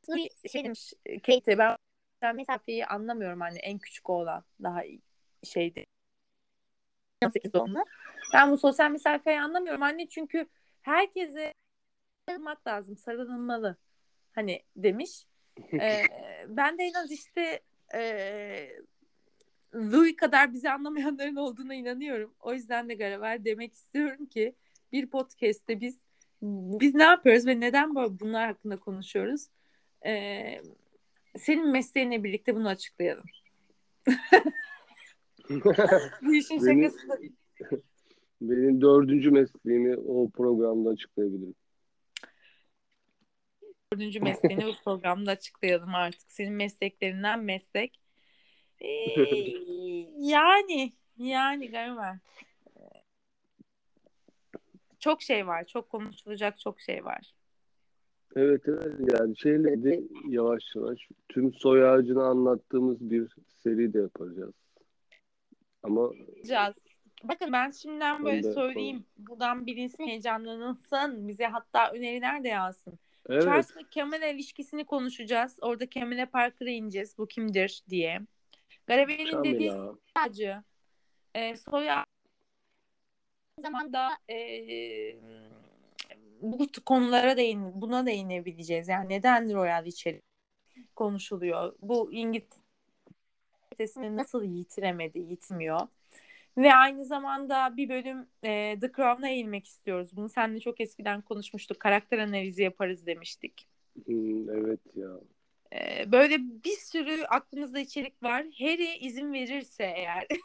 S1: Bir şey demiş Kate ben ben mesafeyi anlamıyorum hani en küçük olan daha şeydi 18 doğumlu. Ben bu sosyal mesafeyi anlamıyorum anne çünkü herkese sarılmak lazım, sarılınmalı. Hani demiş. Ee, ben de en az işte e, Louis kadar bizi anlamayanların olduğuna inanıyorum. O yüzden de Garaver demek istiyorum ki bir podcast'te biz biz ne yapıyoruz ve neden bunlar hakkında konuşuyoruz? Ee, senin mesleğinle birlikte bunu açıklayalım. Bu işin şakası da
S2: Benim dördüncü mesleğimi o programda açıklayabilirim.
S1: dördüncü mesleğini bu programda açıklayalım artık. Senin mesleklerinden meslek. Ee, yani yani Garaver. çok şey var. Çok konuşulacak çok şey var.
S2: Evet evet yani şeyle de yavaş yavaş tüm soy ağacını anlattığımız bir seri de yapacağız. Ama
S1: Yapacağız. Bakın ben şimdiden böyle
S2: Ben de
S1: söyleyeyim. Buradan bilinsin heyecanlanılsın. Bize hatta öneriler de yazsın.
S2: evet
S1: Charles ve Camilla ilişkisini konuşacağız. Orada Camilla Parker'a ineceğiz. Bu kimdir diye. Garavel'in dediği ağacı. E, soy ağacı zamanda e, bu konulara değin, buna değinebileceğiz. Yani neden royal içerik konuşuluyor? Bu İngiltere'sini nasıl yitiremedi, yitmiyor? Ve aynı zamanda bir bölüm e, The Crown'a eğilmek istiyoruz. Bunu seninle çok eskiden konuşmuştuk. Karakter analizi yaparız demiştik.
S2: Hmm, evet ya.
S1: E, böyle bir sürü aklımızda içerik var. Harry izin verirse eğer.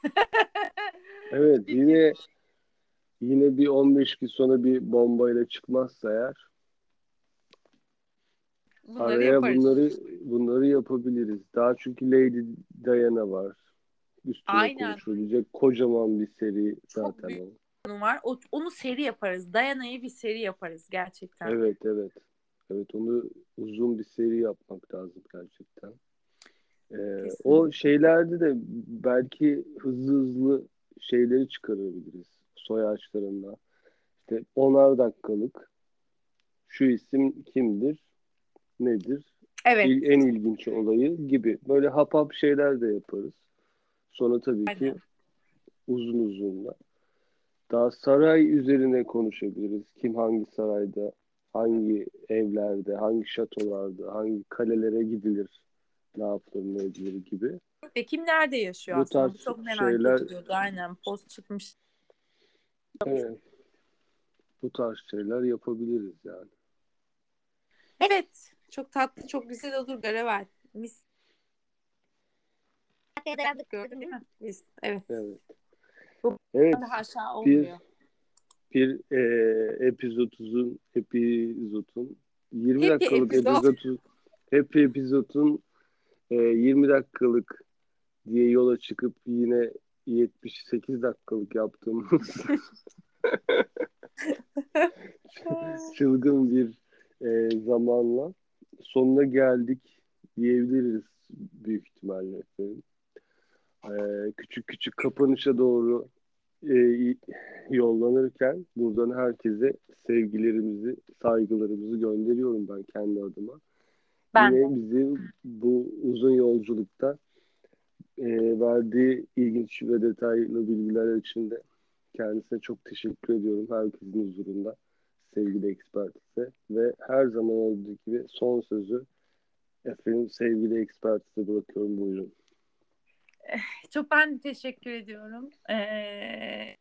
S2: Evet yine yine bir 15 gün sonra bir bombayla çıkmazsa eğer
S1: Bunları
S2: araya
S1: yaparız.
S2: bunları bunları yapabiliriz. Daha çünkü Lady Diana var. Üstüne
S1: Aynen.
S2: konuşulabilecek kocaman bir seri zaten
S1: büyük.
S2: o.
S1: var. O, onu seri yaparız. Dayana'yı bir seri yaparız gerçekten.
S2: Evet evet. Evet onu uzun bir seri yapmak lazım gerçekten. Ee,
S1: Kesinlikle.
S2: o şeylerde de belki hızlı hızlı şeyleri çıkarabiliriz soy ağaçlarında. İşte onar dakikalık şu isim kimdir, nedir,
S1: Evet.
S2: en ilginç olayı gibi. Böyle hap hap şeyler de yaparız. Sonra tabii ki
S1: Aynen.
S2: uzun uzun da. Daha saray üzerine konuşabiliriz. Kim hangi sarayda, hangi evlerde, hangi şatolarda, hangi kalelere gidilir, ne yapılır, ne edilir gibi.
S1: Ve kim nerede yaşıyor
S2: Bu
S1: aslında?
S2: tarz
S1: Çok merak
S2: şeyler-
S1: ediliyordu. Aynen. Post çıkmış.
S2: Evet. Bu tarz şeyler yapabiliriz yani.
S1: Evet. Çok tatlı, çok güzel olur Garavel. Mis. Dayandık gördün değil mi? Biz. Evet.
S2: Evet.
S1: Bu-
S2: Evet.
S1: Daha aşağı
S2: Bir
S1: olmuyor.
S2: bir e, epizodun epizodun 20
S1: Happy
S2: dakikalık epizodun happy epizodun e, 20 dakikalık diye yola çıkıp yine 78 dakikalık yaptığımız çılgın bir e, zamanla sonuna geldik diyebiliriz büyük ihtimalle efendim. E, küçük küçük kapanışa doğru e, yollanırken buradan herkese sevgilerimizi, saygılarımızı gönderiyorum ben kendi adıma.
S1: Ben de.
S2: Yine bizi bu uzun yolculukta e, verdiği ilginç ve detaylı bilgiler için de kendisine çok teşekkür ediyorum herkesin huzurunda sevgili ekspertise ve her zaman olduğu gibi son sözü efendim sevgili ekspertise bırakıyorum buyurun.
S1: Çok ben de teşekkür ediyorum. Ee,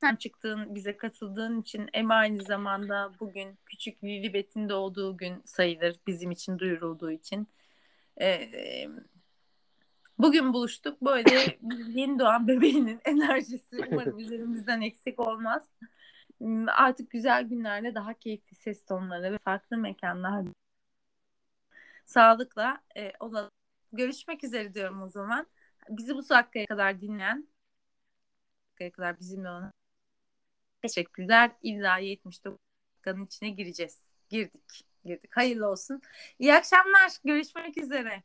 S1: sen çıktığın, bize katıldığın için hem aynı zamanda bugün küçük Lilibet'in doğduğu gün sayılır bizim için duyurulduğu için. Ee, bugün buluştuk. Böyle yeni doğan bebeğinin enerjisi umarım üzerimizden eksik olmaz. Hmm, Artık güzel günlerde daha keyifli ses tonları ve farklı mekanlar sağlıkla e, olalım. Görüşmek üzere diyorum o zaman. Bizi bu dakikaya kadar dinleyen, dakikaya kadar bizimle olan teşekkürler. İlla 79 dakikanın içine gireceğiz. Girdik. Girdik. Hayırlı olsun. İyi akşamlar. Görüşmek üzere.